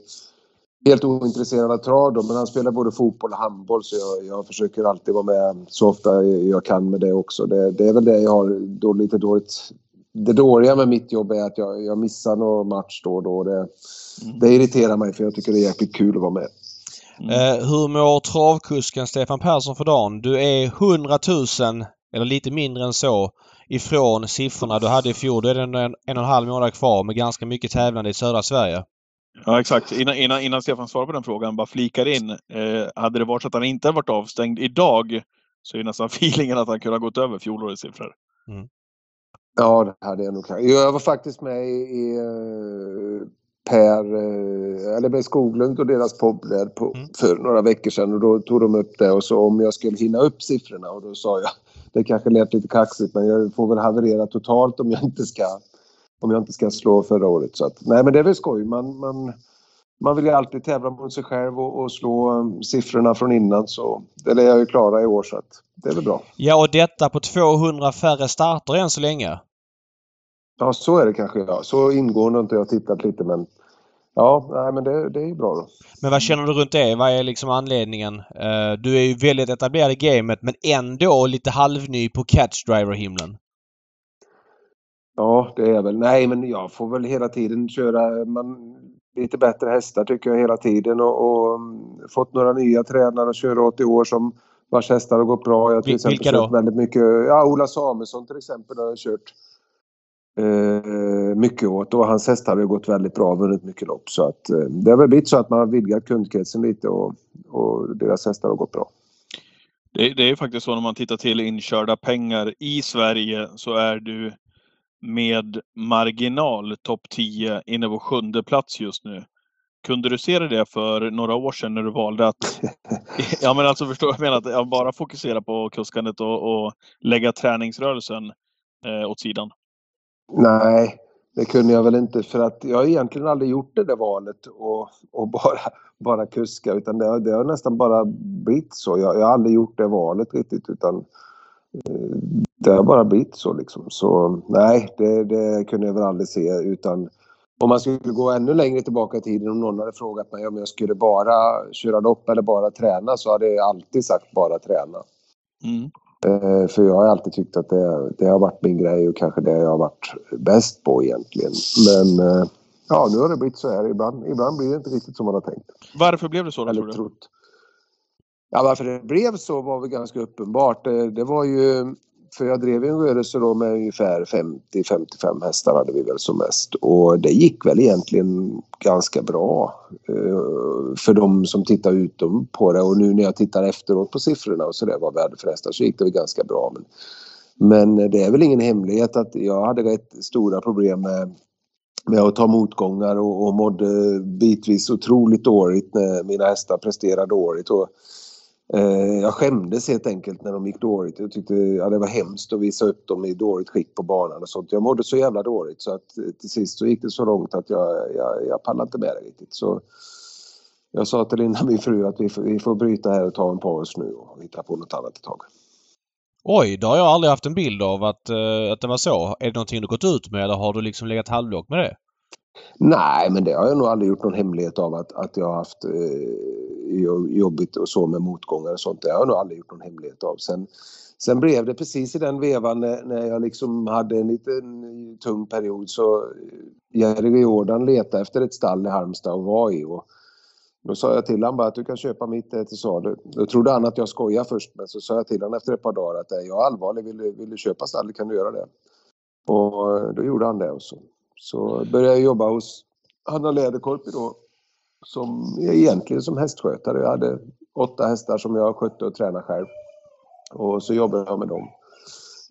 helt ointresserad av trav men han spelar både fotboll och handboll så jag, jag, försöker alltid vara med så ofta jag kan med det också. Det, det är väl det jag har då, lite dåligt. Det dåliga med mitt jobb är att jag, jag missar någon match då och då. Det, mm. det irriterar mig för jag tycker det är jäkligt kul att vara med. Mm. Eh, hur mår travkusken Stefan Persson för dagen? Du är 100 000 eller lite mindre än så ifrån siffrorna du hade i fjol. Då är det en, en och en halv månad kvar med ganska mycket tävlande i södra Sverige. Ja exakt. Innan, innan, innan Stefan svarar på den frågan, bara flikar in. Eh, hade det varit så att han inte varit avstängd idag så är nästan feelingen att han kunde ha gått över fjolårets siffror. Mm. Ja, det hade jag nog kanske. Jag var faktiskt med i, i uh, Per, uh, eller med Skoglund och deras podd där på, mm. för några veckor sedan och då tog de upp det och så om jag skulle hinna upp siffrorna och då sa jag, det kanske lät lite kaxigt men jag får väl haverera totalt om jag inte ska om jag inte ska slå förra året. Så att, nej men det är väl skoj. Man, man, man vill ju alltid tävla mot sig själv och, och slå um, siffrorna från innan. Så det lär jag ju klara i år så att det är väl bra. Ja och detta på 200 färre starter än så länge. Ja så är det kanske ja. Så ingående har inte jag tittat lite men Ja, nej, men det, det är bra då. Men vad känner du runt det? Vad är liksom anledningen? Uh, du är ju väldigt etablerad i gamet men ändå lite halvny på catch driver-himlen. Ja, det är väl. Nej, men jag får väl hela tiden köra man, lite bättre hästar tycker jag hela tiden och, och um, fått några nya tränare att köra åt i år som vars hästar har gått bra. Jag har till exempel Vilka då? väldigt mycket. Ja, Ola Samuelsson till exempel har jag kört eh, mycket åt och hans hästar har gått väldigt bra och vunnit mycket lopp. Så att eh, det har väl blivit så att man har vidgat kundkretsen lite och, och deras hästar har gått bra. Det, det är faktiskt så när man tittar till inkörda pengar i Sverige så är du med marginal topp 10 inne på sjunde plats just nu. Kunde du se det för några år sedan när du valde att... ja men alltså förstår jag menar? Att bara fokusera på kuskandet och, och lägga träningsrörelsen eh, åt sidan? Nej, det kunde jag väl inte för att jag har egentligen aldrig gjort det där valet och, och bara, bara kuska utan det har, det har nästan bara blivit så. Jag, jag har aldrig gjort det valet riktigt utan det har bara blivit så liksom. Så nej, det, det, kunde jag väl aldrig se utan om man skulle gå ännu längre tillbaka i tiden om någon hade frågat mig om jag skulle bara köra lopp eller bara träna så hade jag alltid sagt bara träna. Mm. Eh, för jag har alltid tyckt att det, det, har varit min grej och kanske det jag har varit bäst på egentligen. Men eh, ja, nu har det blivit så här. Ibland, ibland blir det inte riktigt som man har tänkt. Varför blev det så då, tror du? Trott. Ja, varför det blev så var väl ganska uppenbart. Det, det var ju, för jag drev en rörelse då med ungefär 50-55 hästar hade vi väl som mest. Och det gick väl egentligen ganska bra eh, för de som tittar utom på det. Och nu när jag tittar efteråt på siffrorna och sådär vad vi hade för hästar så gick det väl ganska bra. Men, men det är väl ingen hemlighet att jag hade rätt stora problem med med att ta motgångar och, och mådde bitvis otroligt dåligt när mina hästar presterade dåligt. Och Eh, jag skämdes helt enkelt när de gick dåligt. Jag tyckte ja, det var hemskt att visa upp dem i dåligt skick på banan och sånt. Jag mådde så jävla dåligt så att eh, till sist så gick det så långt att jag, jag, jag pallade inte med det riktigt. Så jag sa till Linda, min fru, att vi får, vi får bryta här och ta en paus nu och hitta på något annat ett tag. Oj, det har jag aldrig haft en bild av att, eh, att det var så. Är det någonting du gått ut med eller har du liksom legat halvlåg med det? Nej, men det har jag nog aldrig gjort någon hemlighet av att, att jag har haft eh, jobbigt och så med motgångar och sånt. Det har jag nog aldrig gjort någon hemlighet av. Sen, sen blev det precis i den vevan när, när jag liksom hade en liten eh, tung period så eh, Jerry Jordan letade efter ett stall i Halmstad och var i. Och då sa jag till honom bara att du kan köpa mitt till salu. Då trodde han att jag skojade först men så sa jag till honom efter ett par dagar att eh, jag är allvarlig, vill du, vill du köpa stallet kan du göra det. Och då gjorde han det och så så började jag jobba hos Hanna Läderkorpi då, som egentligen som hästskötare. Jag hade åtta hästar som jag skötte och tränade själv. Och så jobbade jag med dem.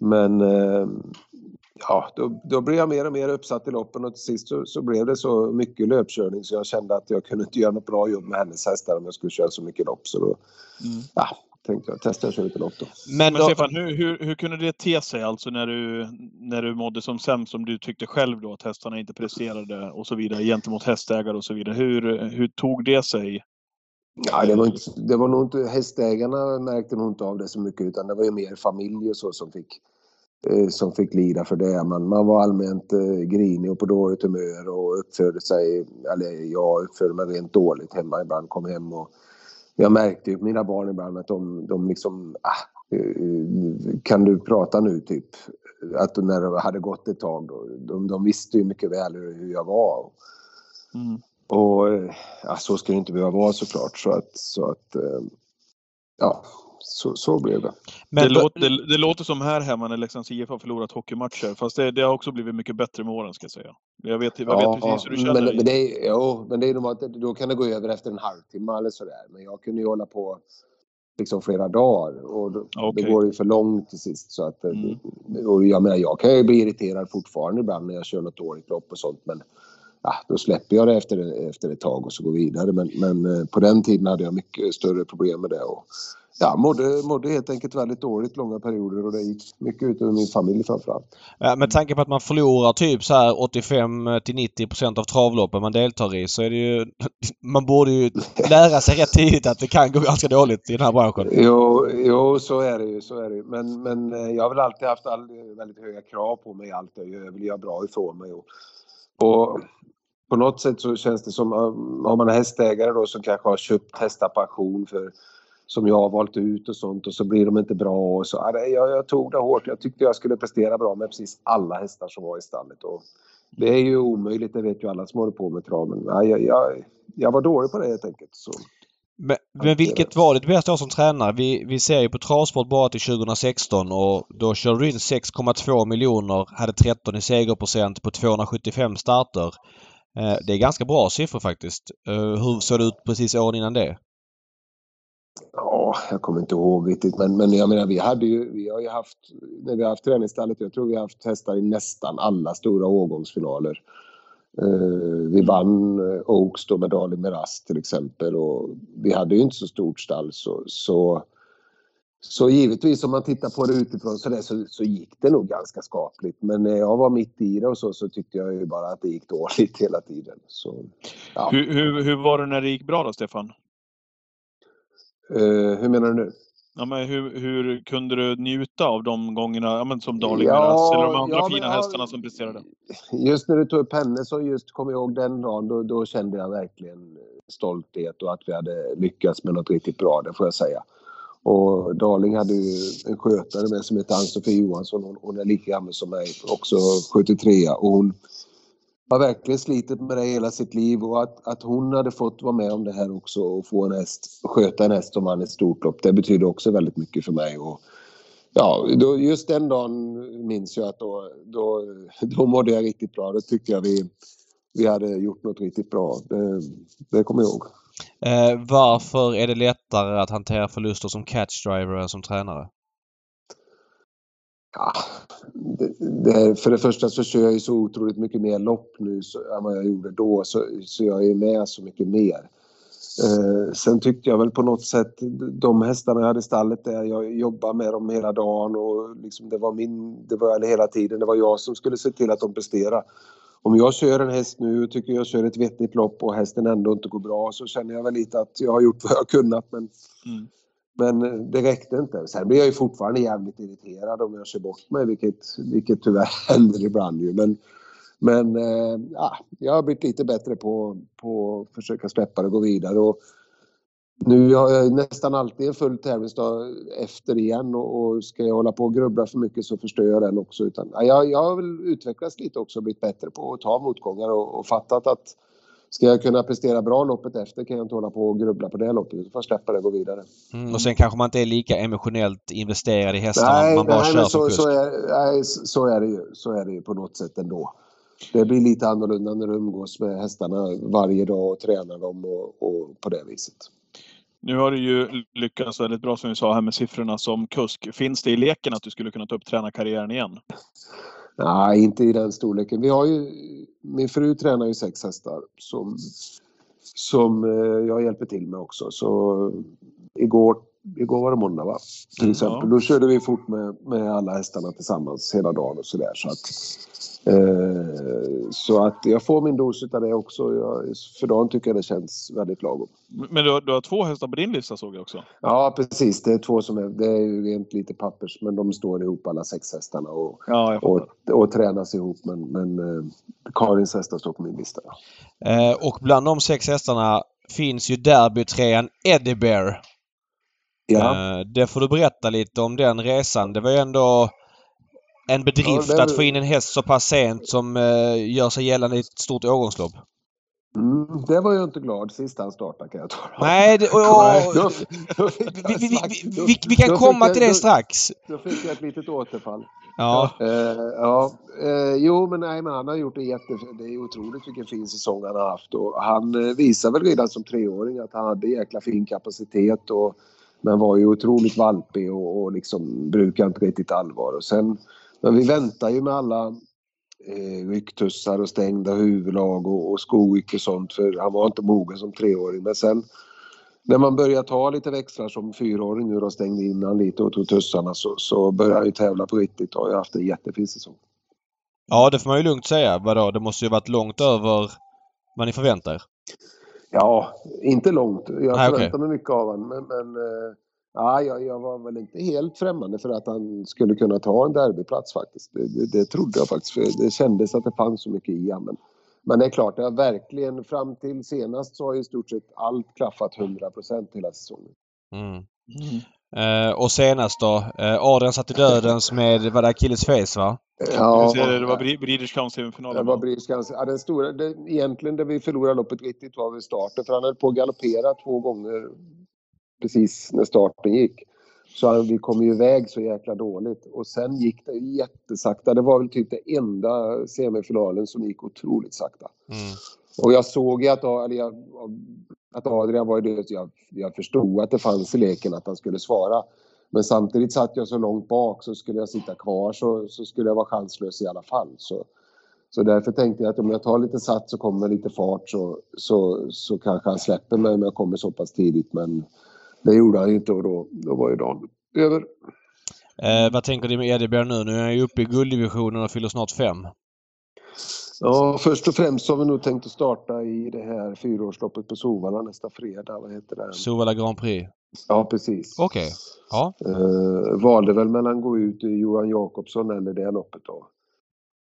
Men eh, ja, då, då blev jag mer och mer uppsatt i loppen och till sist så, så, blev det så mycket löpkörning så jag kände att jag kunde inte göra något bra jobb med hennes hästar om jag skulle köra så mycket lopp. Så då mm. ja, tänkte jag testa att köra lite lopp då. Men, Men Stefan, hur, hur, hur kunde det te sig alltså när du, när du mådde som sämst, som du tyckte själv då att hästarna inte presterade och så vidare gentemot hästägare och så vidare. Hur, hur tog det sig? Ja, det, var inte, det var nog inte, hästägarna märkte nog inte av det så mycket utan det var ju mer familj och så som fick, eh, som fick lida för det. Man, man var allmänt eh, grinig och på dåligt humör och uppförde sig, eller jag uppförde mig rent dåligt hemma ibland, kom hem och jag märkte ju på mina barn ibland att de, de liksom, ah, eh, kan du prata nu typ? Att när det hade gått ett tag då, de, de visste ju mycket väl hur, hur jag var. Mm. Och eh, ja, så ska det inte behöva vara såklart. Så att, så att eh, ja, så, så blev det. men det, låter, det, det låter som här hemma när Leksands IF har förlorat hockeymatcher. Fast det, det har också blivit mycket bättre med åren ska jag säga. Jag vet, jag vet precis hur du känner men, dig. men det, är, jo, men det är normalt att då kan det gå över efter en halvtimme eller sådär. Men jag kunde ju hålla på liksom flera dagar och då, Okej. det går ju för långt till sist. Så att, eh, Mm. och jag menar, jag kan ju bli irriterad fortfarande ibland när jag kör något dåligt lopp och sånt. Men ja, då släpper jag det efter, efter ett tag och så går vidare. Men, men eh, på den tiden hade jag mycket större problem med det. Och, ja, mådde, mådde helt enkelt väldigt dåligt långa perioder och det gick mycket ut över min familj framförallt. Ja, med tanke på att man förlorar typ så här 85 till 90 procent av travloppen man deltar i så är det ju... Man borde ju lära sig rätt tidigt att det kan gå ganska dåligt i den här branschen. Jo, jo så är det ju. Så är det. Men, men eh, jag har väl alltid haft all, väldigt höga krav på mig i allt jag vill göra bra ifrån mig. Och, och på något sätt så känns det som, um, har man en hästägare då som kanske har köpt hästar på auktion för som jag har valt ut och sånt och så blir de inte bra och så. Jag, jag tog det hårt. Jag tyckte jag skulle prestera bra med precis alla hästar som var i stallet. Och det är ju omöjligt, det vet ju alla som håller på med trav. Men ja, jag, jag, jag var dålig på det helt enkelt. Så. Men, men vilket var ditt bästa år som tränare? Vi, vi ser ju på Travsport bara till 2016 och då körde du in 6,2 miljoner, hade 13 i segerprocent på 275 starter. Eh, det är ganska bra siffror faktiskt. Eh, hur såg det ut precis åren innan det? Ja, jag kommer inte ihåg riktigt men, men jag menar vi hade ju, vi har ju haft, när vi har haft träningsstallet, jag tror vi har haft hästar i nästan alla stora årgångsfinaler. Uh, vi vann eh, Oaks då med Dali Miraz till exempel och vi hade ju inte så stort stall så, så, så givetvis om man tittar på det utifrån så, där, så, så gick det nog ganska skapligt men när jag var mitt i det och så, så tyckte jag ju bara att det gick dåligt hela tiden. Så, ja. Hur, hur, hur var det när det gick bra då, Stefan? Eh, hur menar du nu? Ja, men hur, hur kunde du njuta av de gångerna, ja, men som Darling Ja, Miraz, eller de andra ja, men fina ja, hästarna som presterade? Just när du tog upp henne så just kom jag ihåg den dagen, då, då kände jag verkligen stolthet och att vi hade lyckats med något riktigt bra, det får jag säga. Och Darling hade ju en skötare med som heter Ann-Sofie Johansson. Hon, hon är lika gammal som mig, också 73 och hon har verkligen slitit med det hela sitt liv och att, att hon hade fått vara med om det här också och få en häst, sköta en häst som vann ett stort lopp, det betyder också väldigt mycket för mig. Och, Ja, då, just den dagen minns jag att då, då, då mådde jag riktigt bra. Då tyckte jag vi, vi hade gjort något riktigt bra. Det, det kommer jag ihåg. Eh, varför är det lättare att hantera förluster som catchdriver än som tränare? Ja, det, det, för det första så kör jag ju så otroligt mycket mer lopp nu så, än vad jag gjorde då. Så, så jag är med så mycket mer. Eh, sen tyckte jag väl på något sätt de hästarna jag hade i stallet där jag jobbade med dem hela dagen och liksom det var min, det var hela tiden, det var jag som skulle se till att de presterade. Om jag kör en häst nu och tycker jag kör ett vettigt lopp och hästen ändå inte går bra så känner jag väl lite att jag har gjort vad jag har kunnat men, Mm men det räckte inte. Sen blir jag ju fortfarande jävligt irriterad om jag kör bort mig vilket, vilket tyvärr händer ibland ju. Men, men eh, ja, jag har blivit lite bättre på, på att försöka släppa det och gå vidare. Och nu har jag nästan alltid en full tävlingsdag efter igen och, och ska jag hålla på och grubbla för mycket så förstör jag den också. Utan, ja, jag, jag har väl utvecklats lite också och blivit bättre på att ta motgångar och, och fattat att ska jag kunna prestera bra loppet efter kan jag inte hålla på och grubbla på det loppet. utan får släppa det och gå vidare. Mm, och sen kanske man inte är lika emotionellt investerad i hästarna. Nej, man bara nej kör så, så, är, nej, så är det ju. Så är det ju på något sätt ändå. Det blir lite annorlunda när du umgås med hästarna varje dag och tränar dem och, och på det viset. Nu har du ju lyckats väldigt bra som vi sa här med siffrorna som kusk. Finns det i leken att du skulle kunna ta upp tränarkarriären igen? Nej, inte i den storleken. Vi har ju, min fru tränar ju sex hästar som, som eh, jag hjälper till med också. Så igår igår var det måndag va? Till Mm, exempel. ja. Då körde vi fort med, med alla hästarna tillsammans hela dagen och sådär. Så att, så att jag får min dos av det också. Jag, för dagen tycker jag det känns väldigt lagom. Men du, har- du har två hästar på din lista såg jag också. Ja precis, det är två som är, det är ju rent lite pappers men de står ihop alla sex hästarna och, Ja, och, och tränas ihop. Men, men eh, Karins hästar står på min lista. Eh, och bland de sex hästarna finns ju derbytrean Eddie Bear. Ja. Eh, det får du berätta lite om den resan. Det var ju ändå en bedrift Ja, det- att få in en häst så pass sent som eh, gör sig gällande i ett stort årgångslopp. Mm, det var jag inte glad sist han startade kan jag tala. Nej, det, och, och, då- då vi, vi, vi, vi, då- kan då komma till det då- strax. Då fick jag ett litet återfall. Ja. Eh, ja, eh, jo men nej men han har gjort det jätte... Det är otroligt vilken fin säsong han har haft och han eh, visar väl redan som treåring att han hade jäkla fin kapacitet och men var ju otroligt valpig och, och liksom brukar inte riktigt allvar och sen men vi väntar ju med alla eh, rycktussar och stängda huvudlag och, och skoik och sånt för han var inte mogen som treåring men sen när man börjar ta lite växlar som fyraåring nu och stängde in han lite och tog tussarna så, så börjar han ju tävla på riktigt och har ju haft en jättefin säsong. ja, det får man ju lugnt säga. Vadå? Det måste ju varit långt över vad ni förväntar er. Ja, inte långt. Jag förväntar mig mycket av honom men, men eh, ja, jag, jag var väl inte helt främmande för att han skulle kunna ta en derbyplats faktiskt. Det, det, det trodde jag faktiskt för det kändes att det fanns så mycket i honom. Men, det är klart, det har verkligen fram till senast så har i stort sett allt klaffat 100% hela säsongen. Mm. Eh, och senast då? Eh, Adrian satt i dödens med, vad det Achilles face va? Ja, det, det var Breeders Crown Det var Briskansk. Ja, den stora, det, egentligen det vi förlorade loppet riktigt var vid starten för han höll på att galoppera två gånger precis när starten gick. Så vi kom ju iväg så jäkla dåligt och sen gick det jättesakta. Det var väl typ det enda semifinalen som gick otroligt sakta. Mm. Och jag såg ju att, att Adrian var det, jag, jag förstod att det fanns i leken att han skulle svara. Men samtidigt satt jag så långt bak så skulle jag sitta kvar så, så skulle jag vara chanslös i alla fall. Så, så därför tänkte jag att om jag tar lite sats och kommer med lite fart så, så, så kanske han släpper mig om jag kommer så pass tidigt. Men det gjorde han ju inte och då, då var ju dagen över. Eh, vad tänker du med Bear nu? Nu är han ju uppe i gulddivisionen och fyller snart fem. Ja, först och främst har vi nog tänkt att starta i det här fyraårsloppet på Sovalla nästa fredag. Vad heter det? Sovalla Grand Prix. Ja, precis. Okej. Ja. Eh, valde väl mellan att gå ut i Johan Jakobsson eller det loppet då.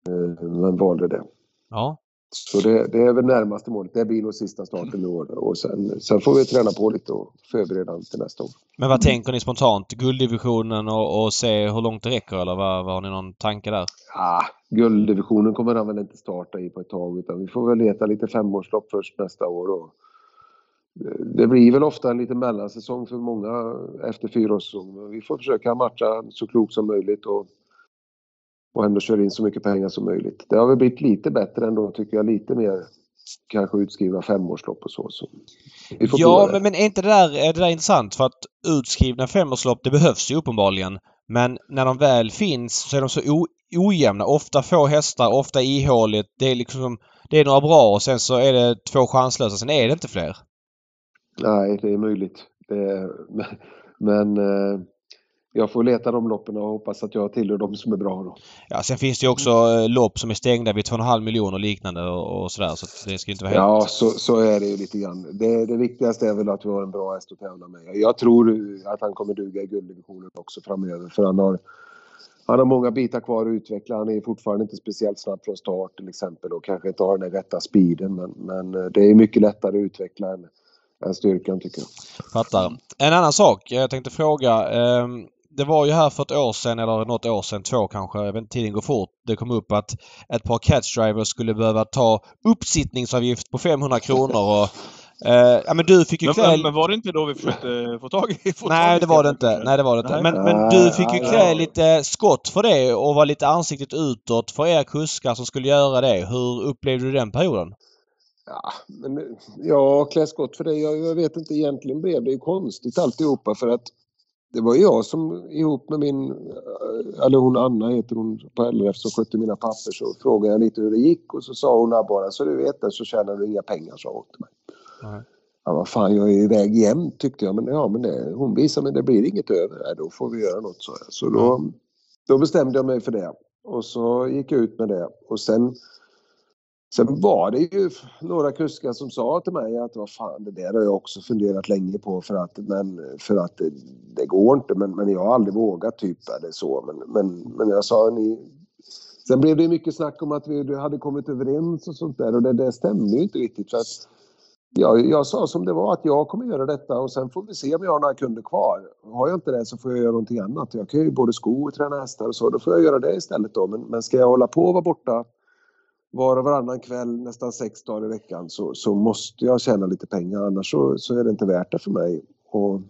Eh, men valde det. Ja. Så det, det är väl närmaste målet. Det blir nog sista starten i år. Och sen, sen får vi träna på lite och förbereda till nästa år. Men vad tänker ni spontant? Gulddivisionen och, och se hur långt det räcker eller vad, vad har ni någon tanke där? Ah, gulddivisionen kommer han väl inte starta i på ett tag utan vi får väl leta lite femårslopp först nästa år. Och eh, det blir väl ofta en liten mellansäsong för många efter fyraårssäsong. Men Vi får försöka matcha så klokt som möjligt och, och ändå köra in så mycket pengar som möjligt. Det har väl blivit lite bättre ändå tycker jag. Lite mer kanske utskrivna femårslopp och så. så Ja, men, men är inte det där, är det där intressant? För att utskrivna femårslopp, det behövs ju uppenbarligen. Men när de väl finns så är de så o, ojämna. Ofta få hästar, ofta ihåligt. Det är liksom... Det är några bra och sen så är det två chanslösa. Sen är det inte fler. Nej, det är möjligt. Det är, men men eh, jag får leta de loppen och hoppas att jag tillhör de som är bra då. Ja, sen finns det ju också eh, lopp som är stängda vid 2,5 miljoner och liknande och, och sådär. Så det ska inte vara helt... Ja, så, så är det ju lite grann. Det, det viktigaste är väl att vi har en bra häst att tävla med. Jag tror att han kommer duga i gulddivisionen också framöver för han har, han har många bitar kvar att utveckla. Han är fortfarande inte speciellt snabb från start till exempel och kanske inte har den rätta speeden men, men det är mycket lättare att utveckla än, än styrkan tycker jag. Fattar. En annan sak jag tänkte fråga. ehm, det var ju här för ett år sedan eller något år sedan, två kanske, jag vet inte, tiden går fort. Det kom upp att ett par catchdrivers skulle behöva ta uppsittningsavgift på 500 kronor och... eh, ja men du fick ju Men, klä... men, var det inte då vi försökte få tag i... Få tag Nej det var det inte. Nej det var det inte. Men, men du fick ju Nej, klä lite skott för det och vara lite ansiktet utåt för er kuskar som skulle göra det. Hur upplevde du den perioden? Ja, men, ja klä skott för det. Jag, jag vet inte, egentligen blev det ju konstigt alltihopa för att det var jag som ihop med min, eller hon Anna heter hon på LRF som skötte mina papper så frågade jag lite hur det gick och så sa hon "Ja, bara så du vet det så tjänar du inga pengar sa hon till mig. Nej. Ja, vad fan, jag är iväg jämt tyckte jag. Men ja, men det, hon visade mig det blir inget över. Nej, då får vi göra något, så. Så då, då bestämde jag mig för det. Och så gick jag ut med det. Och sen, sen var det ju några kuskar som sa till mig att vad fan, det där har jag också funderat länge på för att, men, för att det, det går inte. Men, men jag har aldrig vågat typ eller så. Men, men, men jag sa, ni, Sen blev det mycket snack om att vi hade kommit överens och sånt där och det, det stämde ju inte riktigt. För att jag, jag sa som det var att jag kommer göra detta och sen får vi se om jag har några kunder kvar. Har jag inte det så får jag göra någonting annat. Jag kan ju både sko och träna hästar och så. Då får jag göra det istället då. Men, men ska jag hålla på och vara borta var och varannan kväll nästan sex dagar i veckan så, så måste jag tjäna lite pengar annars så, så är det inte värt det för mig. Och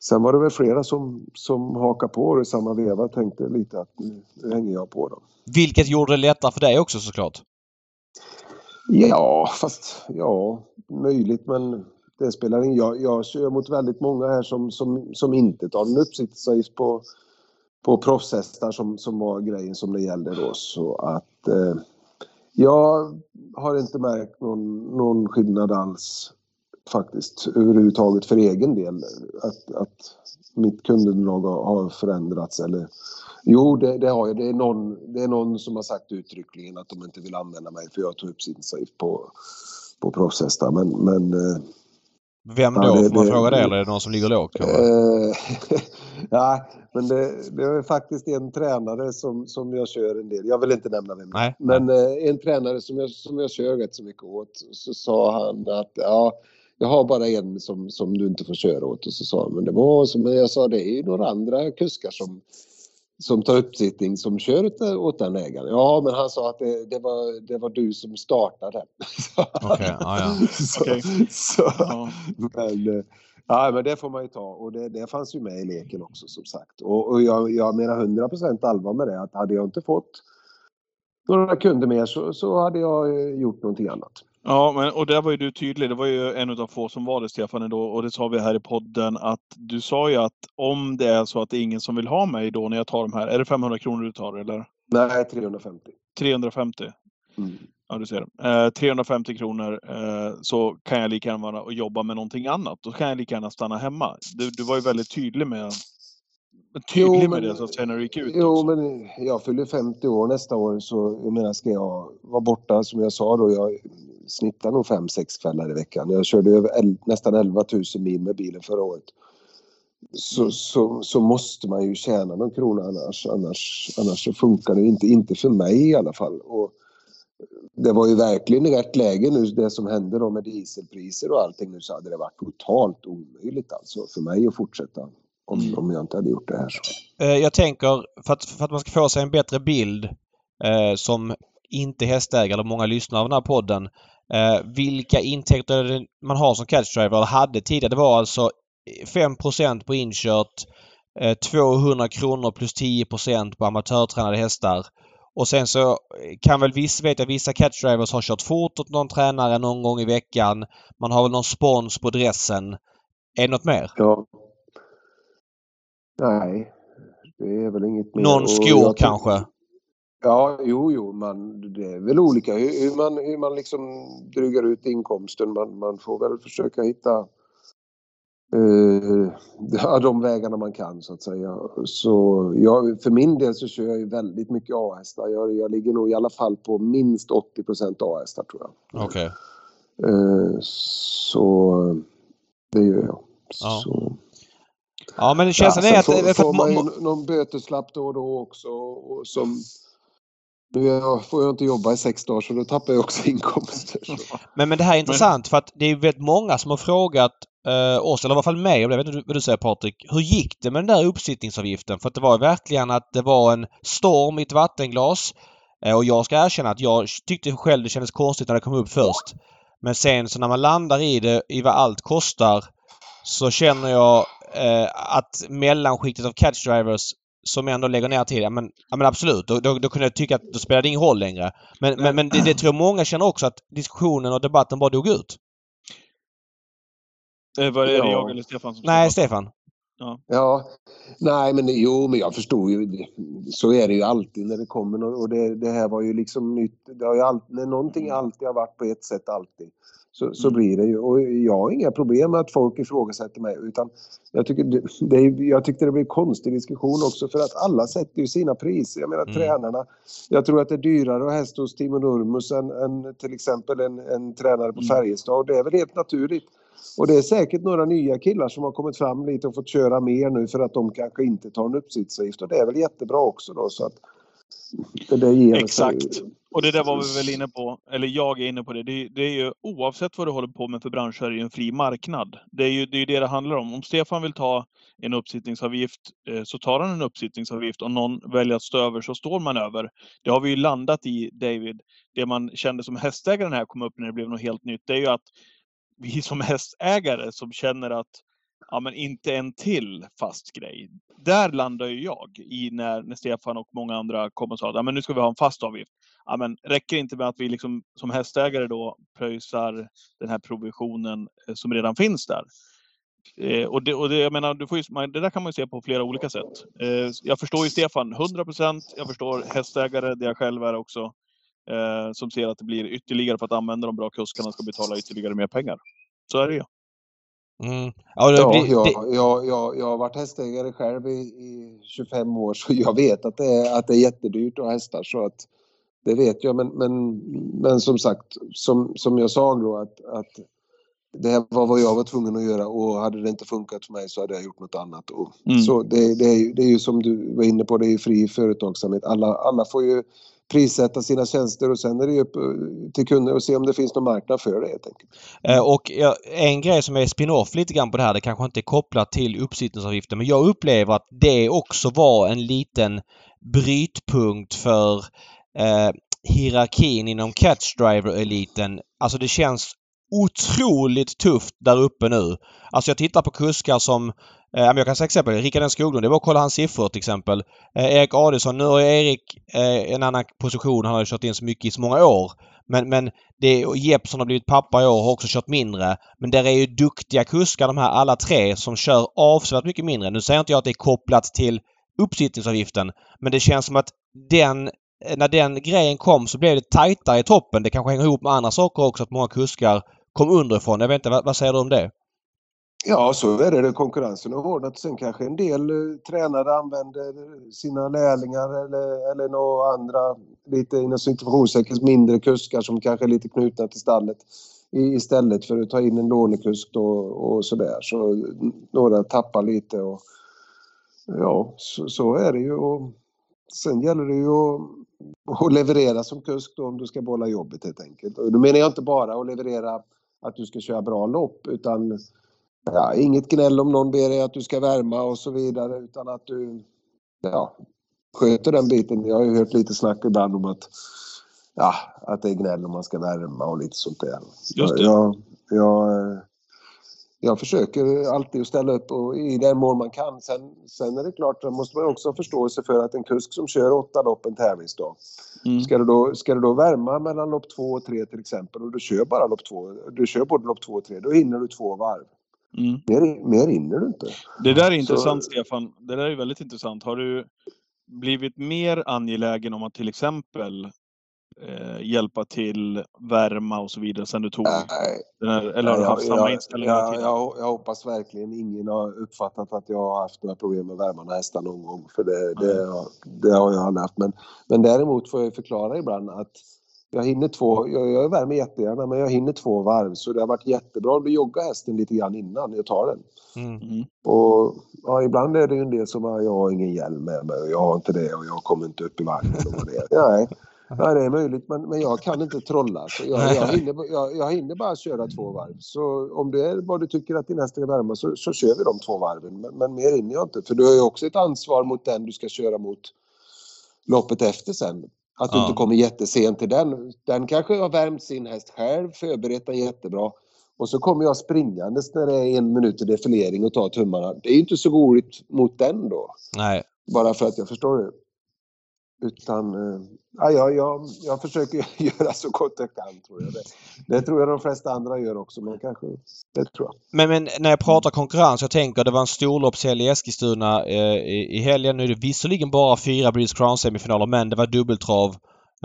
sen var det väl flera som, som hakade på det i samma veva och tänkte lite att nu, nu hänger jag på dem. Vilket gjorde det lättare för dig också såklart? Ja, fast ja, möjligt men det spelar ingen jag, jag kör mot väldigt många här som, som, som inte tar en uppsittsavgift på, på proffshästar som, som var grejen som det gällde då. Så att eh, jag har inte märkt någon, någon skillnad alls faktiskt överhuvudtaget för egen del. Att, att mitt kundunderlag har förändrats eller Jo, det, det, har jag. Det är, någon, det är någon som har sagt uttryckligen att de inte vill använda mig för jag tog upp sin safe på, på proffshästar. Men, men eh, vem då? Ja, det, Får man det, fråga det eller är det någon som ligger lågt? Eh, ja, men det, det är faktiskt en tränare som, som jag kör en del. Jag vill inte nämna vem Nej. Men eh, en tränare som jag, som jag kör rätt så mycket åt. Så sa han att ja, jag har bara en som, som du inte får köra åt. Och så sa han, men det var som jag sa, det är ju några andra kuskar som som tar uppsittning som kör åt den ägaren. Ja, men han sa att det, det, var, det var du som startade. Okej, okay, ja, ja. så, okay. så, ja. Men, eh, ja, men det får man ju ta och det, det fanns ju med i leken också som sagt. Och, och jag, jag menar 100% allvar med det att hade jag inte fått några kunder mer så, så hade jag eh, gjort någonting annat. Ja, men, och där var ju du tydlig. Det var ju en av få som var det, Stefan, då, och det sa vi här i podden att du sa ju att om det är så att det är ingen som vill ha mig då när jag tar de här, är det 500 kronor du tar eller? Nej, 350. 350? Mm. Ja, du ser. Eh, 350 kronor eh, så kan jag lika gärna vara och jobba med någonting annat. Då kan jag lika gärna stanna hemma. Du, du var ju väldigt tydlig med tydlig jo, med det så att säga när du gick ut? Jo, också. men jag fyller 50 år nästa år så jag menar ska jag vara borta som jag sa då. Jag snittar nog 5-6 kvällar i veckan. Jag körde över nästan 11 000 mil med bilen förra året. Så, så, så måste man ju tjäna någon krona annars, annars, annars så funkar det inte. Inte för mig i alla fall. Och det var ju verkligen i rätt läge nu det som hände då med dieselpriser och allting nu så hade det varit totalt omöjligt alltså för mig att fortsätta om, mm. om jag inte hade gjort det här. Så. Eh, jag tänker för att, för att man ska få sig en bättre bild eh, som inte hästägare eller många lyssnare av den här podden. Eh, vilka intäkter man har som catchdriver eller hade tidigare. Det var alltså 5% på inkört, eh, 200 kronor plus 10% på amatörtränade hästar. Och sen så kan väl viss, vet jag vissa catchdrivers har kört fort åt någon tränare någon gång i veckan. Man har väl någon spons på dressen. Är det något mer? Ja. Nej. Det är väl inget mer. Någon skor kanske? Ja, jo, jo, man, det är väl olika hur, hur man, hur man liksom drygar ut inkomsten. Man, man får väl försöka hitta eh, de vägarna man kan så att säga. Så jag, för min del så kör jag ju väldigt mycket A-hästar. Jag, jag ligger nog i alla fall på minst 80 A-hästar tror jag. Okej. Okay. Eh, så det gör jag. Ja. Så. Ja men känslan ja, är att... Får, får man ju någon böteslapp då och då också och som nu får jag inte jobba i sex dagar så då tappar jag också inkomster. Men, men det här är intressant för att det är väldigt många som har frågat eh, oss, eller i alla fall mig, jag vet inte vad du säger Patrik. Hur gick det med den där uppsittningsavgiften? För att det var verkligen att det var en storm i ett vattenglas. Eh, och jag ska erkänna att jag tyckte själv det kändes konstigt när det kom upp först. Men sen så när man landar i det, i vad allt kostar, så känner jag eh, att mellanskiktet av catch drivers som ändå lägger ner tid. Ja, men, ja, men absolut, då, då, då kunde jag tycka att det spelade ingen roll längre. Men, men, men det, det tror jag många känner också att diskussionen och debatten bara dog ut. Eh, var det ja. jag eller Stefan som Nej, Stefan. Ja. ja. Nej, men jo, men jag förstod ju. Så är det ju alltid när det kommer och det, det här var ju liksom nytt. Det har ju alltid, när någonting alltid har varit på ett sätt alltid. Så, så Mm. blir det ju. Och jag har inga problem med att folk ifrågasätter mig. Utan jag, tycker det, det, är- jag tyckte det blev en konstig diskussion också för att alla sätter ju sina priser. Jag menar Mm. tränarna. Jag tror att det är dyrare att hästa hos Timo Nurmos än, än till exempel en, en tränare på Mm. Färjestad. Och det är väl helt naturligt. Och det är säkert några nya killar som har kommit fram lite och fått köra mer nu för att de kanske inte tar en uppsitsavgift. Och det är väl jättebra också då. Så att det där ger sig- Exakt. Och det där var vi väl inne på, eller jag är inne på det. Det, det är ju oavsett vad du håller på med för bransch är det en fri marknad. Det är ju det, är det det handlar om. Om Stefan vill ta en uppsittningsavgift eh, så tar han en uppsittningsavgift. Om någon väljer att stå över så står man över. Det har vi ju landat i David. Det man kände som hästägare när det här kom upp när det blev något helt nytt, det är ju att vi som hästägare som känner att ja, men inte en till fast grej. Där landar ju jag i när, när Stefan och många andra kom och sa att ja, men nu ska vi ha en fast avgift. Ja, men räcker det inte med att vi liksom, som hästägare då pröjsar den här provisionen eh, som redan finns där? Eh, och det, och det, jag menar, du får ju, man, det där kan man ju se på flera olika sätt. Eh, jag förstår ju Stefan 100 procent. Jag förstår hästägare, det jag själv är också, eh, som ser att det blir ytterligare för att använda de bra kuskarna ska betala ytterligare mer pengar. Så är det ju. Mm. Ja, det Ja, jag, det, jag, jag, jag har varit hästägare själv i, i 25 år så jag vet att det är, att det är jättedyrt att ha hästar. Så att, det vet jag men, men, men som sagt, som, som jag sa då att, att det här var vad jag var tvungen att göra och hade det inte funkat för mig så hade jag gjort något annat. Och, Mm. Så det, det, är, ju- det är ju som du var inne på, det är ju fri företagsamhet. Alla, alla får ju prissätta sina tjänster och sen är det ju upp eh, till kunder att se om det finns någon marknad för det helt enkelt. Eh, och en grej som är spin-off lite grann på det här, det kanske inte är kopplat till uppsittningsavgiften, men jag upplever att det också var en liten brytpunkt för eh, hierarkin inom catchdriver-eliten. Alltså det känns otroligt tufft där uppe nu. Alltså jag tittar på kuskar som Eh, jag kan säga exempel, Rickard N Skoglund. Det var att kolla hans siffror till exempel. Eh, Erik Adielsson. Nu har Erik eh, en annan position. Han har kört in så mycket i så många år. Men, men det, Jeppsson har blivit pappa i år har också kört mindre. Men där är ju duktiga kuskar de här alla tre som kör avsevärt mycket mindre. Nu säger inte jag att det är kopplat till uppsittningsavgiften. Men det känns som att den eh, när den grejen kom så blev det tajtare i toppen. Det kanske hänger ihop med andra saker också att många kuskar kom underifrån. Jag vet inte, vad, vad säger du om det? Ja, så är det. Konkurrensen har hårdnat. Sen kanske en del eh, tränare använder sina lärlingar eller, eller några andra, lite inom situationstecken mindre kuskar som kanske är lite knutna till stallet i- istället för att ta in en lånekusk då, och sådär. Så mm, några tappar lite och ja, så, så är det ju. Och sen gäller det ju att, och leverera som kusk då om du ska bolla jobbet helt enkelt. Och då menar jag inte bara att leverera att du ska köra bra lopp utan Ja, inget gnäll om någon ber dig att du ska värma och så vidare utan att du ja, sköter den biten. Jag har ju hört lite snack ibland om att, ja, att det är gnäll om man ska värma och lite sånt där. Just det. Jag, jag, jag försöker alltid att ställa upp och i den mån man kan. Sen, sen är det klart, då måste man också ha förståelse för att en kusk som kör åtta lopp en tävlingsdag Mm. Ska du, då, ska du då värma mellan lopp två och tre till exempel och du kör bara lopp två, du kör både lopp två och tre, då hinner du två varv. Mm. Mer, mer hinner du inte. Det där är Så- intressant Stefan. Det där är väldigt intressant. Har du blivit mer angelägen om att till exempel eh, hjälpa till, värma och så vidare sen du tog den här, eller har du jag, haft samma jag, inställning jag, jag, jag hoppas verkligen ingen har uppfattat att jag har haft några problem med värma hästar någon gång. För det, det, har- det har jag aldrig haft. Men, men däremot får jag förklara ibland att jag hinner två, jag, jag värmer jättegärna men jag hinner två varv. Så det har varit jättebra om du joggar hästen lite grann innan jag tar den. Mm. Mm. Och ja, ibland är det ju en del som har, jag har ingen hjälm med mig och jag har inte det och jag kommer inte upp i vagnen. Och vad det är. Nej, nej, det är möjligt men, men jag kan inte trolla. Så jag, jag, hinner, jag, jag hinner bara köra två varv. Så om det är vad du tycker att din häst ska värma så, så kör vi de två varven. Men, men mer hinner jag inte. För du har ju också ett ansvar mot den du ska köra mot loppet efter sen. Att du Ja. inte kommer jättesent till den. Den kanske har värmt sin häst själv, förberett den jättebra. Och så kommer jag springandes när det är en minut till defilering och tar tummarna. Det är ju inte så roligt mot den då. Nej. Bara för att jag förstår det. Utan, eh, ja, jag, jag, jag försöker göra så gott jag kan tror jag. Det, det tror jag de flesta andra gör också, men kanske, det tror jag. Men, men när jag pratar konkurrens, jag tänker det var en storloppshelg i Eskilstuna eh, i, i helgen. Nu är det visserligen bara fyra British Crown semifinaler men det var dubbeltrav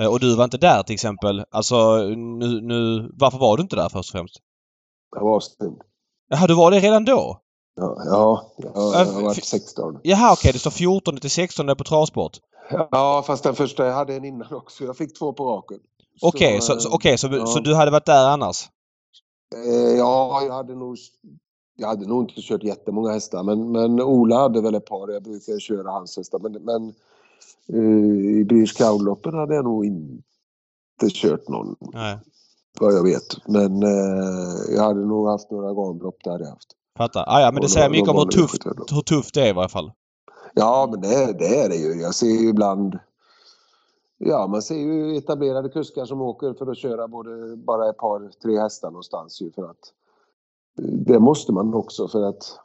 Eh, Och du var inte där till exempel. Alltså nu, nu... Varför var du inte där först och främst? Jag var avstängd. Jaha, du var det redan då? Ja, ja, jag, har varit f- 16. Jaha, okej. Det står 14 till 16 på travsport. Ja, fast den första jag hade en innan också. Jag fick två på raken. Okej, så, eh, så, okej, så, ja. så du hade varit där annars? Eh, ja, jag hade nog... Jag hade nog inte kört jättemånga hästar, men, men Ola hade väl ett par. Jag brukar köra hans hästar. Men, men eh, i British Crown-loppen hade jag nog inte kört någon, Nej. vad jag vet. Men eh, jag hade nog haft några gamlopp, det hade jag haft. Fattar. Ah, ja, men det säger mycket om hur tufft, hur tufft det är i varje fall. Ja, men det, det är det ju. Jag ser ju ibland... Ja, man ser ju etablerade kuskar som åker för att köra både, bara ett par, tre hästar någonstans ju för att det måste man också för att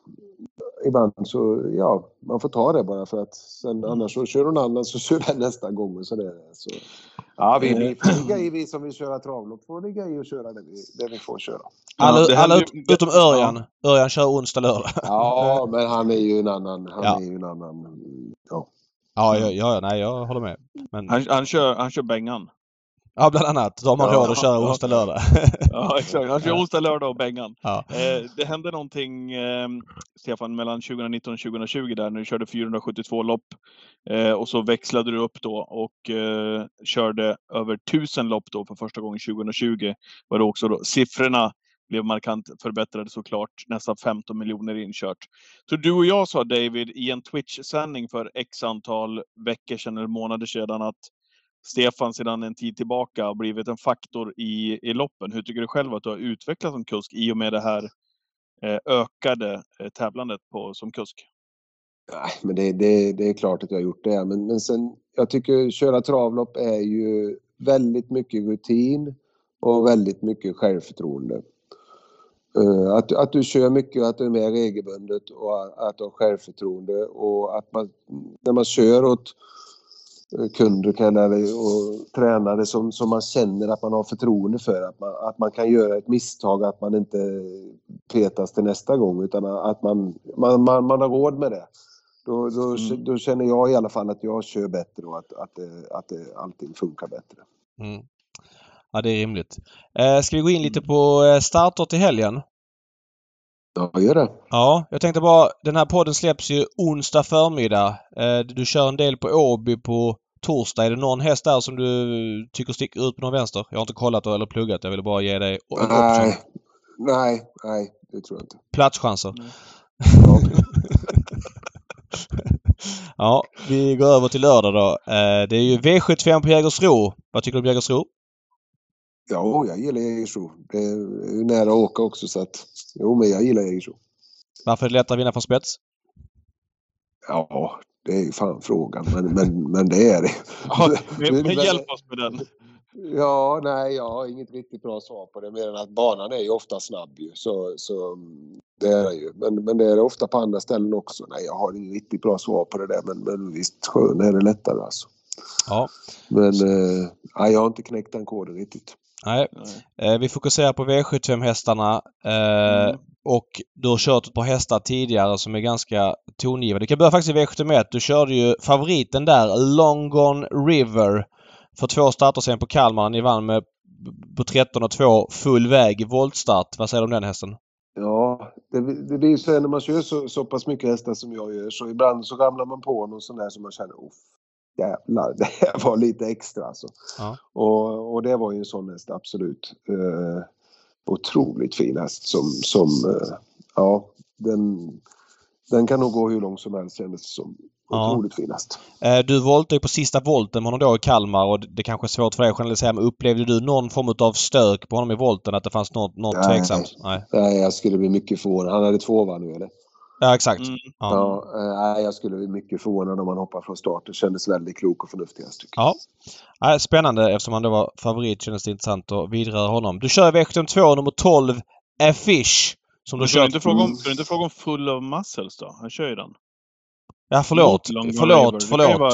ibland så, ja, man får ta det bara för att sen annars så kör någon annan så kör den nästa gång och så det. Så. Ja, vi, vi får ligga i, vi som vill köra travlopp får ligga i och köra det vi, det vi får köra. Alla, alla ut, ju- utom Örjan. Örjan kör onsdag, lördag. Ja, men han är ju en annan, han Ja. är ju en annan, ja. Ja, ja, ja, nej, jag håller med. Men, Han, han, kör, han kör Bengan. Ja, bland annat. Då har man Ja, råd att köra ja. onsdag, lördag. Ja, exakt. Han kör onsdag, lördag och Bengan. Ja. Eh, det hände någonting, eh, Stefan, mellan 2019 och 2020 där när du körde 472 lopp. Eh, och så växlade du upp då och eh, körde över 1000 lopp då för första gången 2020. Var det också då siffrorna blev markant förbättrade såklart. Nästan 15 miljoner inkört. Så du och jag sa David i en Twitch-sändning för x antal veckor sedan eller månader sedan att Stefan sedan en tid tillbaka har blivit en faktor i, i loppen. Hur tycker du själv att du har utvecklats som kusk i och med det här eh, ökade eh, tävlandet på, som kusk? Nej, men det, det, det är klart att jag har gjort det. Men, men sen, jag tycker köra travlopp är ju väldigt mycket rutin och väldigt mycket självförtroende. Eh, att, att du kör mycket, att du är med regelbundet och att du har självförtroende och att man, när man kör åt kunder kan och tränare som, som man känner att man har förtroende för, att man, att man kan göra ett misstag, att man inte petas till nästa gång utan att man, man, man, man har råd med det. Då, då, Mm. då känner jag i alla fall att jag kör bättre och att, att, att det, allting funkar bättre. Mm. Ja, det är rimligt. Eh, ska vi gå in lite på eh, starter till helgen? Ja, gör det. Ja, jag tänkte bara, den här podden släpps ju onsdag förmiddag. Eh, du kör en del på Åby på torsdag. Är det någon häst där som du tycker sticker ut på någon vänster? Jag har inte kollat eller pluggat. Jag ville bara ge dig en option. Nej, nej, nej, det tror jag inte. Platschanser. Ja. Ja, vi går över till lördag då. Eh, det är ju V75 på Jägersro. Vad tycker du om Jägersro? Ja, jag gillar Jägersro. Det är ju nära att åka också så att... Jo, men jag gillar Jägersro. Varför är det lättare att vinna från spets? Ja, det är ju fan frågan. Men, men, men det är det. Ja, men, Men- hjälp oss med den. Ja, nej, jag har inget riktigt bra svar på det mer än att banan är ju ofta snabb ju. Så, så mm, det är det ju. Men, men det är det ofta på andra ställen också. Nej, jag har inget riktigt bra svar på det där. Men, men visst, sjön är det lättare alltså. Ja. Men eh, jag har inte knäckt den koden riktigt. Nej. Eh, vi fokuserar på V75-hästarna. Eh, Mm. Och du har kört ett par hästar tidigare som är ganska tongivande. Vi kan börja faktiskt i V71. Du körde ju favoriten där, Long Gone River. För två starter sen på Kalmar. Ni vann med på 13 och 2 full väg i voltstart. Vad säger du om den hästen? Ja, det, det blir ju så när man kör så, så pass mycket hästar som jag gör så ibland så ramlar man på någon sån där som man känner oh, jävlar, det här var lite extra alltså. Ja. Och, och det var ju en sån häst, absolut. Eh, otroligt fin häst som, som eh, ja, den, den kan nog gå hur långt som helst kändes som. Ja. Otroligt fin häst. Eh, Du voltade ju på sista volten med honom då i Kalmar och det kanske är svårt för dig att generalisera men upplevde du någon form av stök på honom i volten? Att det fanns något, något Nej. tveksamt? Nej. Nej, jag skulle bli mycket förvånad. Han hade två va nu eller? Ja exakt. Mm. Ja. Ja, eh, nej, jag skulle bli mycket förvånad om han hoppar från start. Det kändes väldigt klok och förnuftig häst. Ja. Nej, spännande eftersom han då var favorit kändes det intressant att vidröra honom. Du kör i V72 nummer 12 Affish. Som du du kört... inte fråga om, du inte fråga om Full of Muscles då? Han kör ju den. Ja förlåt. Förlåt, förlåt,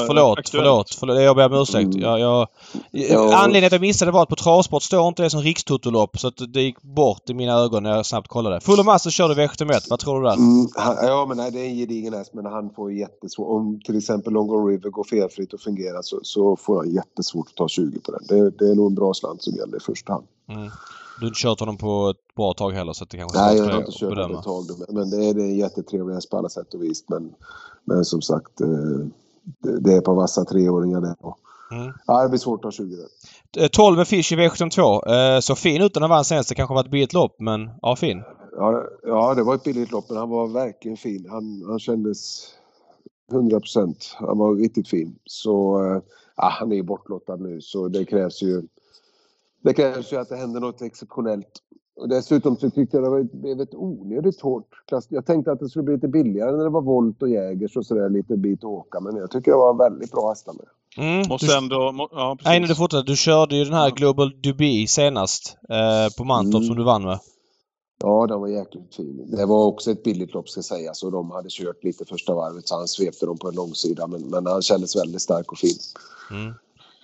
förlåt, förlåt, förlåt. Jag ber om ursäkt. Mm. Jag, jag, Ja. Anledningen att jag missade var att på travsport står inte det som rikstotolopp så att det gick bort i mina ögon när jag snabbt kollade. Full Master körde V71. Vad tror du där? Mm, han, ja, men nej, det är en gedigen häst, men han får jättesvårt. Om till exempel Longo River går felfritt och fungerar så, så får han jättesvårt att ta 20 på den. Det, det är nog en bra slant som gäller i första hand. Mm. Du har inte kört honom på ett bra tag heller så att det kanske är Nej, jag har inte att kört honom ett tag men det är, det är en jättetrevlig häst på alla sätt och vis. Men, men som sagt, eh, det, är på vassa treåringar det. Och, Mm. ja, det blir svårt att ta 20 där. Eh, 12 med Fish i V72. Eh, Så fin ut när han vann senast. Det kanske var ett billigt lopp men ja, fin. Ja, ja, det var ett billigt lopp, men han var verkligen fin. Han, han kändes 100 procent. Han var riktigt fin. Så eh, ja, han är bortlottad nu, så det krävs ju det krävs ju att det händer något exceptionellt. Och dessutom så tyckte jag det var ett, blev ett onödigt hårt klass. Jag tänkte att det skulle bli lite billigare när det var Volt och Jägers och sådär, lite bit att åka. Men jag tycker det var väldigt bra hästar med. Mm. Du, ändå... må- Ja, precis. nej, du fortsätter. Du körde ju den här Global Duby senast eh, på Mantorp Mm. som du vann med. Ja, den var jäkligt fin. Det var också ett billigt lopp ska sägas och de hade kört lite första varvet så han svepte dem på en långsida. Men, men han kändes väldigt stark och fin. Mm.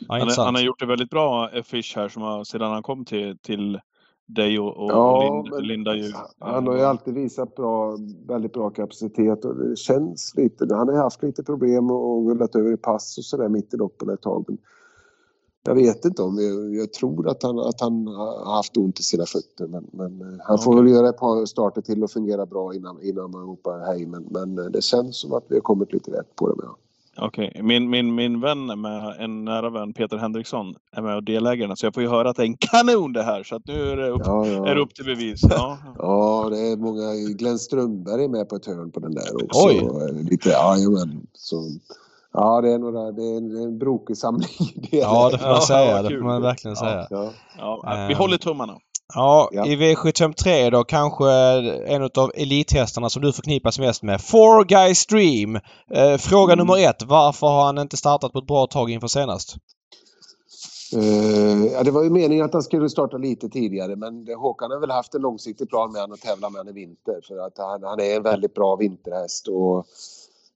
Ja, Han, han har gjort det väldigt bra, eh, Fish här, som har, sedan han kom till, till dig och, och, Ja, och Lind, men Linda ju. Han har ju alltid visat bra, väldigt bra kapacitet och det känns lite... Han har haft lite problem och rullat över i pass och sådär mitt i loppen ett tag. Men jag vet inte om... Jag, jag tror att han, att han har haft ont i sina fötter men, men eh, han får Okej. väl göra ett par starter till och fungera bra innan, innan man ropar hej. Men, men eh, det känns som att vi har kommit lite rätt på det med. Okej, min, min, min vän, med en nära vän, Peter Henriksson, är med och delägare så jag får ju höra att det är en kanon det här. Så att nu är det upp, Ja, ja. är upp till bevis. Ja. Ja, det är många. Glenn Strömberg är med på ett hörn på den där också. Oj. Och, eh, Lite, ja, jajamän. Så, ja, det är, några, det är en, en brokig samling. Ja, det får man säga. Det får man verkligen säga. Ja. Ja, vi Ehm. håller tummarna. Ja, Ja. i V753 då kanske en av elithästarna som du förknippas mest med. Four Guys Dream. Eh, fråga Mm. nummer ett. Varför har han inte startat på ett bra tag inför senast? Eh, ja, det var ju meningen att han skulle starta lite tidigare men det, Håkan har väl haft en långsiktig plan med honom att tävla med honom i vinter för att han, han är en väldigt bra vinterhäst och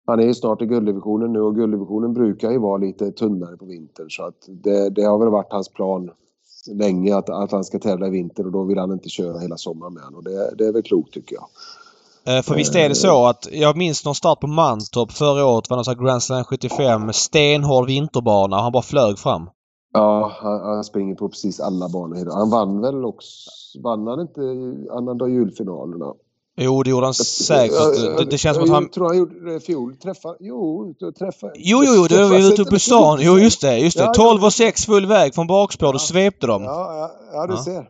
han är ju snart i gulddivisionen nu och gulddivisionen brukar ju vara lite tunnare på vintern så att det, det har väl varit hans plan länge att, att han ska tävla i vinter och då vill han inte köra hela sommaren med honom och det, det är väl klokt tycker jag. Eh, för visst är det så att jag minns någon start på Mantorp förra året. var här Grand Slam 75. Stenhård vinterbana. Han bara flög fram. Ja, han, han springer på precis alla banor. Han vann väl också, vann han inte annandag julfinalerna? Jo, det gjorde han säkert. Det, det känns som att han... Jag tror han gjorde det i fjol. Träffa, jo, träffa, Jo, jo, jo, det var vi ute på stan. Jo, just det. Just det. Ja, 12 och 6 full väg från bakspår. Då Ja. svepte de. Ja, ja, ja du Ja. ser.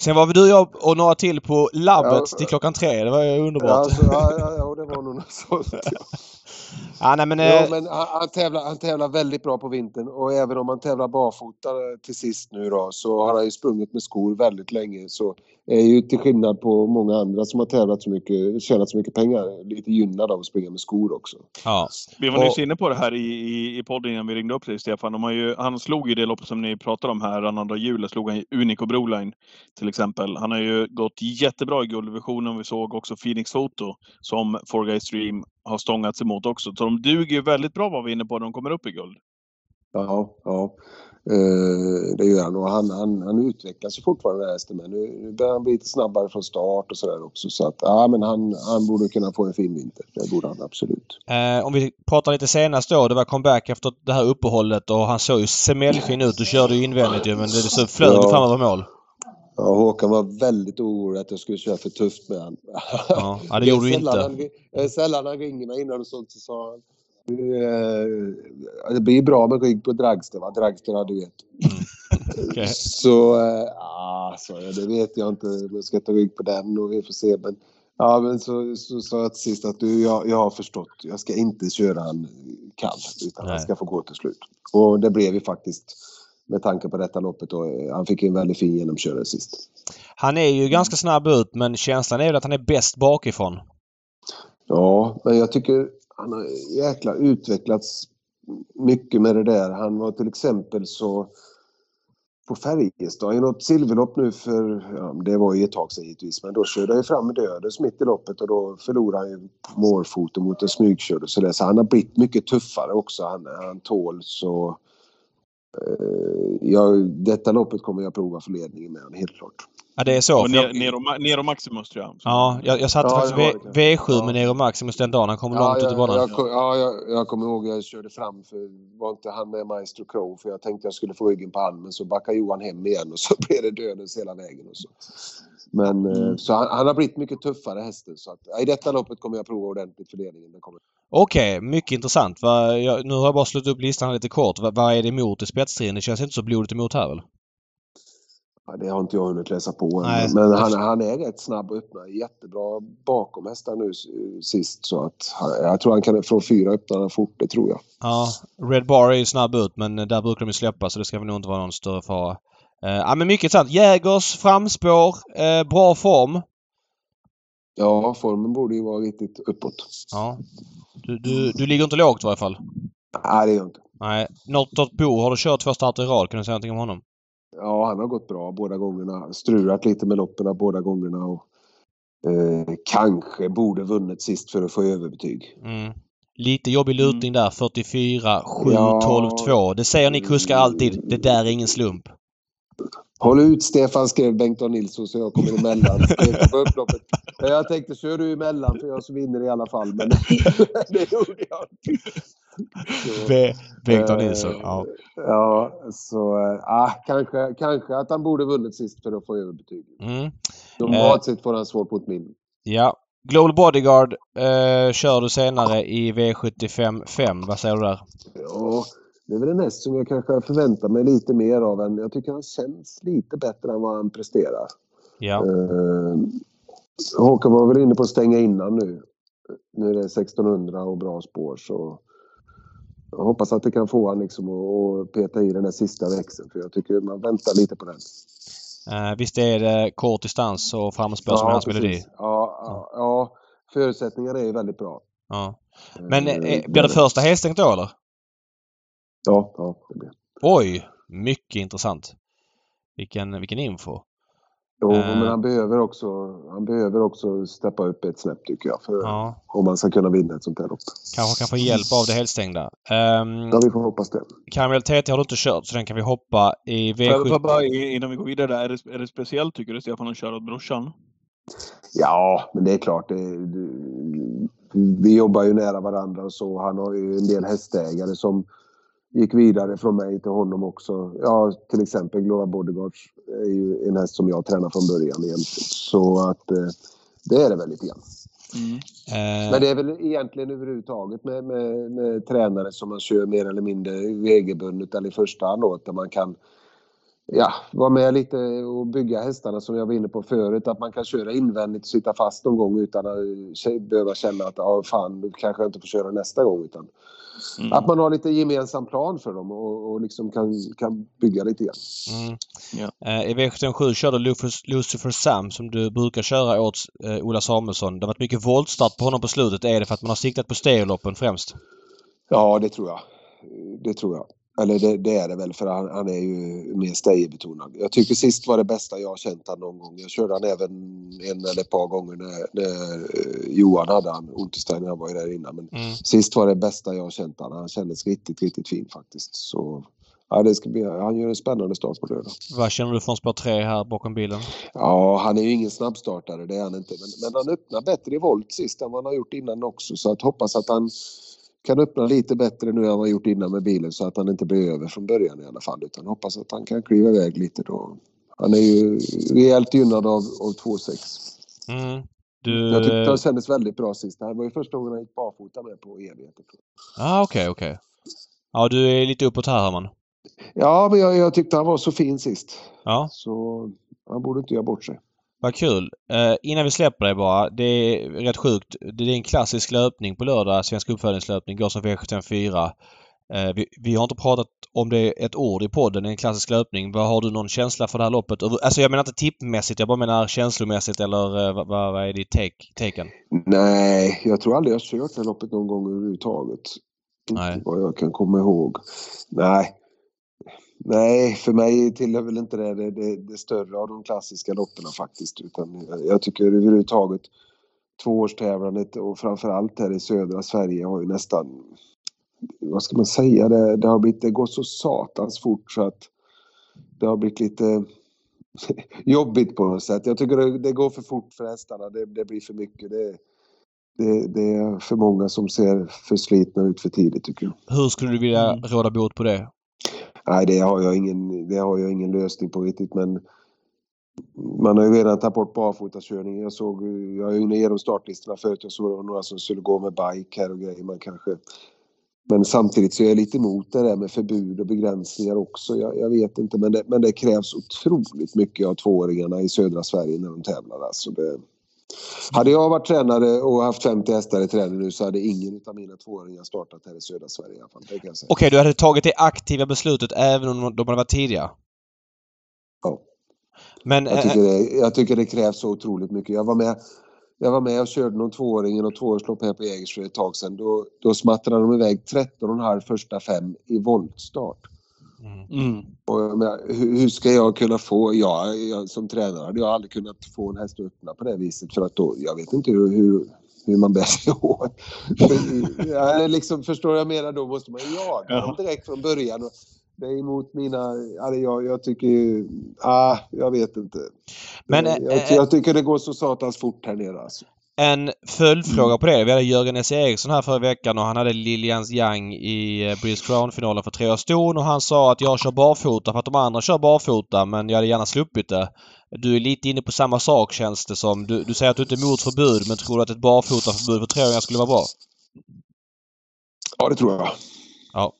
Sen var vi du, jag och några till på labbet Ja. till klockan tre. Det var ju Ja, underbart. alltså, ja, ja, ja, det var nog något sånt. Ja. Ja, nej, men, Ja, eh, men han, han, tävlar, han tävlar väldigt bra på vintern och även om han tävlar barfota till sist nu då så har han ju sprungit med skor väldigt länge så är ju till skillnad på många andra som har tävlat så mycket, tjänat så mycket pengar, lite gynnad av att springa med skor också. ja. Vi var Och- nyss inne på det här i, i, i podden innan vi ringde upp dig Stefan. De har ju, han slog ju det loppet som ni pratade om här, annandag jul, slog han Unico Broline till exempel. Han har ju gått jättebra i gulddivisionen. Vi såg också Phoenix Photo som Four Guys Dream har stångats emot också. Så de duger ju väldigt bra var vi inne på när de kommer upp i guld. Ja, ja. Eh, det gör han och han, han, han utvecklas ju fortfarande hästen men nu, nu börjar han bli lite snabbare från start och sådär också så att ja men han, han borde kunna få en fin vinter. Det borde han absolut. Eh, om vi pratar lite senast då. Det var comeback efter det här uppehållet och han såg ju semällfin ut. Du körde ju invändigt ju men det så flög Ja. fram över mål. Ja, Håkan var väldigt orolig att jag skulle köra för tufft med han. Ja, det gjorde du inte. Han, sällan han ringer mig innan och sånt så sa han eh, det blir bra med rygg på Dragster va? Dragster ja, du vet. Okej. Så, eh, ah, sa jag, det vet jag inte. Jag ska ta rygg på den och vi får se. Men, ja, men så, så sa jag till sist att du, jag, jag har förstått. Jag ska inte köra han kall utan Nej. han ska få gå till slut. Och det blev ju faktiskt med tanke på detta loppet. Och han fick en väldigt fin genomkörare sist. Han är ju ganska snabb ut men känslan är väl att han är bäst bakifrån. Ja, men jag tycker han har jäkla utvecklats mycket med det där. Han var till exempel så på Färjestad i något silverlopp nu för, ja, det var ju ett tag sedan givetvis, men då körde han ju fram med Döders mitt i loppet och då förlorade han ju målfoten mot en smygkörd och sådär. så han har blivit mycket tuffare också. Han, han tål så... Eh, ja, detta loppet kommer jag prova för ledningen med honom, helt klart. Ja, det är så. Och jag- Nero, Nero, Maximus tror jag. Ja, jag, jag satte Ja, faktiskt det var v, det. V7 Ja. med Nero Maximus den dagen han kom Ja, långt ut i jag, banan. jag, kom- ja, jag, jag kommer ihåg jag körde fram för var inte han med Maestro Crow för jag tänkte jag skulle få ryggen på han men så backade Johan hem igen och så blev det dödens hela vägen. Och så. Men eh, Mm. så han, han har blivit mycket tuffare hästen så att, i detta loppet kommer jag prova ordentligt för ledningen. Det kommer. Okej, mycket intressant. Va, jag, nu har jag bara slått upp listan lite kort. Va, vad är det emot i spetstriden? Det känns inte så blodigt emot här väl? Ja, det har inte jag hunnit läsa på än. Nej. Men han, han är rätt snabb och öppnar jättebra bakom hästar nu sist så att jag tror han kan från fyra öppna fort, det tror jag. Ja, Red Bar är ju snabb ut men där brukar de släppa så det ska väl nog inte vara någon större fara. Eh, ja men mycket intressant. Jägers framspår, eh, bra form. Ja, formen borde ju vara riktigt uppåt. Ja. Du, du, du ligger inte lågt i varje fall. Nej, det gör jag inte. Nej. Nortot Bo har du kört två starter i rad. Kan du säga någonting om honom? Ja, han har gått bra båda gångerna. Strulat lite med loppen båda gångerna. Och, eh, kanske borde vunnit sist för att få överbetyg. Mm. Lite jobbig lutning där. 44, 7, Ja. 12, 2. Det säger ni kuskar alltid. Det där är ingen slump. Håll ut Stefan, skrev Bengt-A Nilsson så jag kommer emellan. På upploppet. Jag tänkte, kör du emellan för jag så vinner i alla fall. Men det gjorde jag inte. Så, Be- Bengt A. eh, Nilsson. Ja. Ja, så eh, ah, kanske, kanske att han borde vunnit sist för att få överbetyg. Mm. Normalt sett får han svårt mot min. ja. Global Bodyguard eh, kör du senare i V75 5. Vad säger du där? Ja, det är väl en häst som jag kanske förväntar mig lite mer av. Än, jag tycker han känns lite bättre än vad han presterar. Ja. Eh, Håkan var väl inne på att stänga innan nu. Nu är det 1600 och bra spår så jag hoppas att det kan få han liksom att peta i den här sista växeln för jag tycker man väntar lite på den. Eh, visst är det kort distans och framåtspår som är hans melodi? Ja, ja, ja, förutsättningarna är väldigt bra. Ja. Men Eh, eh, blir det första häststängt då eller? Ja, ja, det blir. Oj! Mycket intressant. Vilken, vilken info. Jo, Eh. men han behöver också, han behöver också steppa upp ett snäpp tycker jag. För Ja. om man ska kunna vinna ett sånt här lopp. Kanske kan få hjälp av det helstängda. Um, Ja, vi får hoppas det. Caramel TT har du inte kört så den kan vi hoppa i Får jag- får jag V7. bara, innan vi går vidare, där, är det, är det speciellt tycker du Stefan att köra åt brorsan? Ja, men det är klart. Det, det, vi jobbar ju nära varandra och så. Han har ju en del hästägare som gick vidare från mig till honom också. Ja, till exempel Glora Bodyguards är ju en häst som jag tränar från början egentligen. Så att eh, det är det väl lite grann. Mm. Eh, Men det är väl egentligen överhuvudtaget med, med, med tränare som man kör mer eller mindre regelbundet eller i första hand då, där man kan ja, vara med lite och bygga hästarna som jag var inne på förut. Att man kan köra invändigt och sitta fast någon gång utan att behöva känna att ja, fan, du kanske inte får köra nästa gång. Utan Mm. att man har lite gemensam plan för dem och, och liksom kan, kan bygga lite grann. Mm. Ja. Eh, I V757 körde Lucifer, Lucifer Sam som du brukar köra åt eh, Ola Samuelsson. Det har varit mycket voltstart på honom på slutet. Är det för att man har siktat på stereoloppen främst? Ja, det tror jag. Det tror jag. Eller det, det är det väl för han, han är ju mer stayerbetonad. Jag tycker sist var det bästa jag har känt han någon gång. Jag körde han även en eller ett par gånger när, när eh, Johan hade han. Unterstein, han var ju där innan. Men Mm. sist var det bästa jag har känt han. Han kändes riktigt, riktigt fin faktiskt. Så ja, det ska bli, han gör en spännande start på lördag. Vad känner du från spår 3 här bakom bilen? Ja, han är ju ingen snabbstartare, det är han inte. Men, men han öppnar bättre i volt sist än vad han har gjort innan också. Så att hoppas att han kan öppna lite bättre nu än vad han gjort innan med bilen så att han inte blir över från början i alla fall. Utan hoppas att han kan kliva iväg lite då. Han är ju rejält gynnad av, av 2,6. Mm. Du... Jag tyckte han kändes väldigt bra sist. Det här var ju första gången han gick barfota med på evigheter. ah, okej, okej. Ja, du är lite uppåt här Herman. Ja, men jag, jag tyckte han var så fin sist. Ja, Så han borde inte göra bort sig. Vad kul. Eh, innan vi släpper dig bara. Det är rätt sjukt. Det är en klassisk löpning på lördag. Svensk uppföljningslöpning. Går som V754. Eh, vi, vi har inte pratat om det ett ord i podden. Det är en klassisk löpning. Vad Har du någon känsla för det här loppet? Alltså jag menar inte tippmässigt. Jag bara menar känslomässigt eller eh, vad, vad är ditt take, taken? Nej, jag tror aldrig jag har kört det här loppet någon gång överhuvudtaget. Inte Nej. vad jag kan komma ihåg. Nej. Nej, för mig tillhör väl inte det det, det det större av de klassiska loppen faktiskt. Utan jag- tycker överhuvudtaget tvåårstävlandet och framförallt här i södra Sverige har ju nästan, vad ska man säga, det, det har blivit, det går så satans fort så att det har blivit lite jobbigt på något sätt. Jag tycker det, det går för fort för hästarna, det, det blir för mycket. Det, det, det är för många som ser för slitna ut för tidigt tycker jag. Hur skulle du vilja Mm. råda bot på det? Nej, det har jag ingen, det har jag ingen lösning på riktigt men man har ju redan tagit bort barfotakörning. Jag såg, jag är ju inne genom startlistorna förut, jag såg några som skulle gå med bike här och grejer. Man kanske... Men samtidigt så är jag lite emot det där med förbud och begränsningar också. Jag, jag vet inte men det, men det krävs otroligt mycket av tvååringarna i södra Sverige när de tävlar. Alltså det, hade jag varit tränare och haft 50 hästar i träning nu så hade ingen av mina tvååringar startat här i södra Sverige i alla fall. Okej, du hade tagit det aktiva beslutet även om de hade varit tidiga? Ja. Men... Jag eh, tycker, det, jag tycker det krävs så otroligt mycket. Jag var med, jag var med och körde någon tvååring i något tvåårslopp här på Jägers för ett tag sedan. Då, då smattrade de iväg 13,5 första fem i voltstart. Mm. Mm. Och jag menar, hur, hur ska jag kunna få, jag, jag som tränare hade jag aldrig kunnat få en häst att öppna på det viset för att då, jag vet inte hur, hur, hur man bär sig åt. Jag liksom, förstår jag menar då måste man ju jaga Ja. dem direkt från början. Och det är emot mina, alltså jag, jag tycker ah, jag vet inte. Men, jag, eh, jag, jag tycker det går så satans fort här nere alltså. En följdfråga på det. Vi hade Jörgen S. Eriksson här förra veckan och han hade Lilians Young i eh, British Crown-finalen för tre ston och han sa att jag kör barfota för att de andra kör barfota men jag hade gärna sluppit det. Du är lite inne på samma sak känns det som. Du, du säger att du inte är emot förbud men tror du att ett barfotaförbud för treåringar skulle vara bra? Ja, det tror jag. Ja.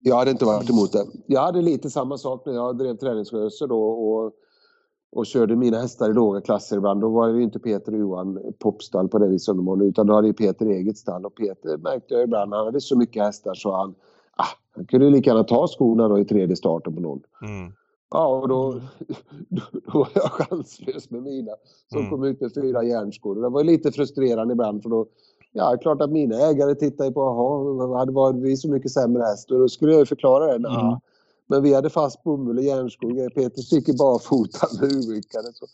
Jag hade inte varit emot det. Jag hade lite samma sak när jag drev träningsrörelse då och, och körde mina hästar i låga klasser ibland. Då var det ju inte Peter och Johan popstall på det viset som de nu utan då hade ju Peter eget stall och Peter märkte jag ibland, han hade så mycket hästar så han, ah, han kunde lika gärna ta skorna då i tredje starten på någon. Mm. Ja, och då, då, då var jag chanslös med mina som Mm. kom ut med fyra järnskor. Det var lite frustrerande ibland för då, ja, klart att mina ägare tittar ju på, jaha, hade varit vi så mycket sämre häst? Och då skulle jag förklara det. Mm. Ja. Men vi hade fast bomull och järnskor. Peter sticker barfota med huvudryckare. Så.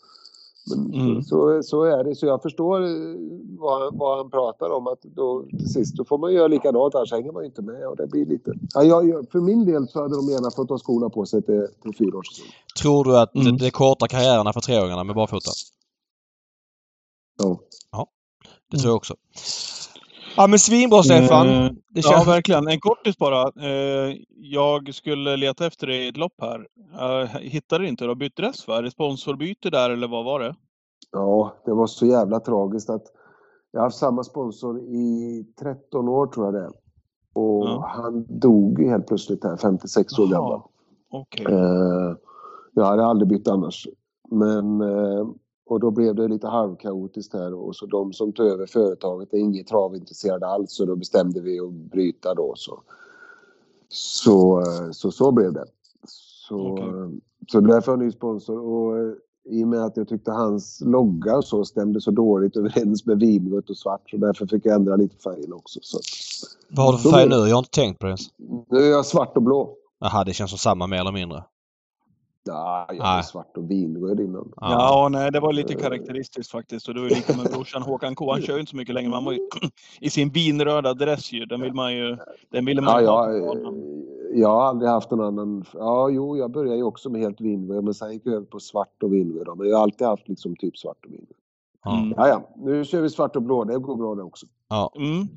Mm. så, så är det. Så jag förstår eh, vad, han- vad han pratar om. Att då, till sist då får man göra likadant, annars hänger man ju inte med. Och det blir lite... ja, jag, för min del så hade de gärna fått ha skorna på sig till, till fyra års. Tror du att Mm. det kortar karriärerna för treåringarna med barfota? Ja. Det tror jag också. Ja men svinbra Stefan! Eh, Det Ja, känns... verkligen. En kortis bara. Eh, jag skulle leta efter det i ett lopp här. Jag hittade inte. Du har bytt dress va? Sponsorbyte där eller vad var det? Ja, det var så jävla tragiskt att jag har haft samma sponsor i 13 år tror jag det. Och Ja. han dog helt plötsligt här, 56 år gammal. Okej. Eh, jag hade aldrig bytt annars. Men, och då blev det lite halvkaotiskt här och så de som tog över företaget är inget travintresserade alls så då bestämde vi att bryta då. Så, så, så, så blev det. Så, eh, så därför har jag ny sponsor och eh, i och med att jag tyckte hans logga och så stämde så dåligt överens med vinrött och svart så därför fick jag ändra lite färgen också. Så. Vad har du för färg nu? Jag har inte tänkt på det ens. Nu är jag svart och blå. Jaha, det känns som samma mer eller mindre. Ja, jag är svart och vinröd innan. Ja, nej, det var lite karaktäristiskt faktiskt. Och det var ju lika med brorsan Håkan K. Han kör ju inte så mycket längre. men Han var ju i sin vinröda dress ju. Den vill man ju... Den ville man Ja, ju jag, ha på banan. jag har aldrig haft någon annan. Ja, jo, jag började ju också med helt vinröd men sen gick jag över på svart och vinröd. Men jag har alltid haft liksom typ svart och vinröd. Ja. Mm. Ja, ja, nu kör vi svart och blå. Det går bra det också. Mm.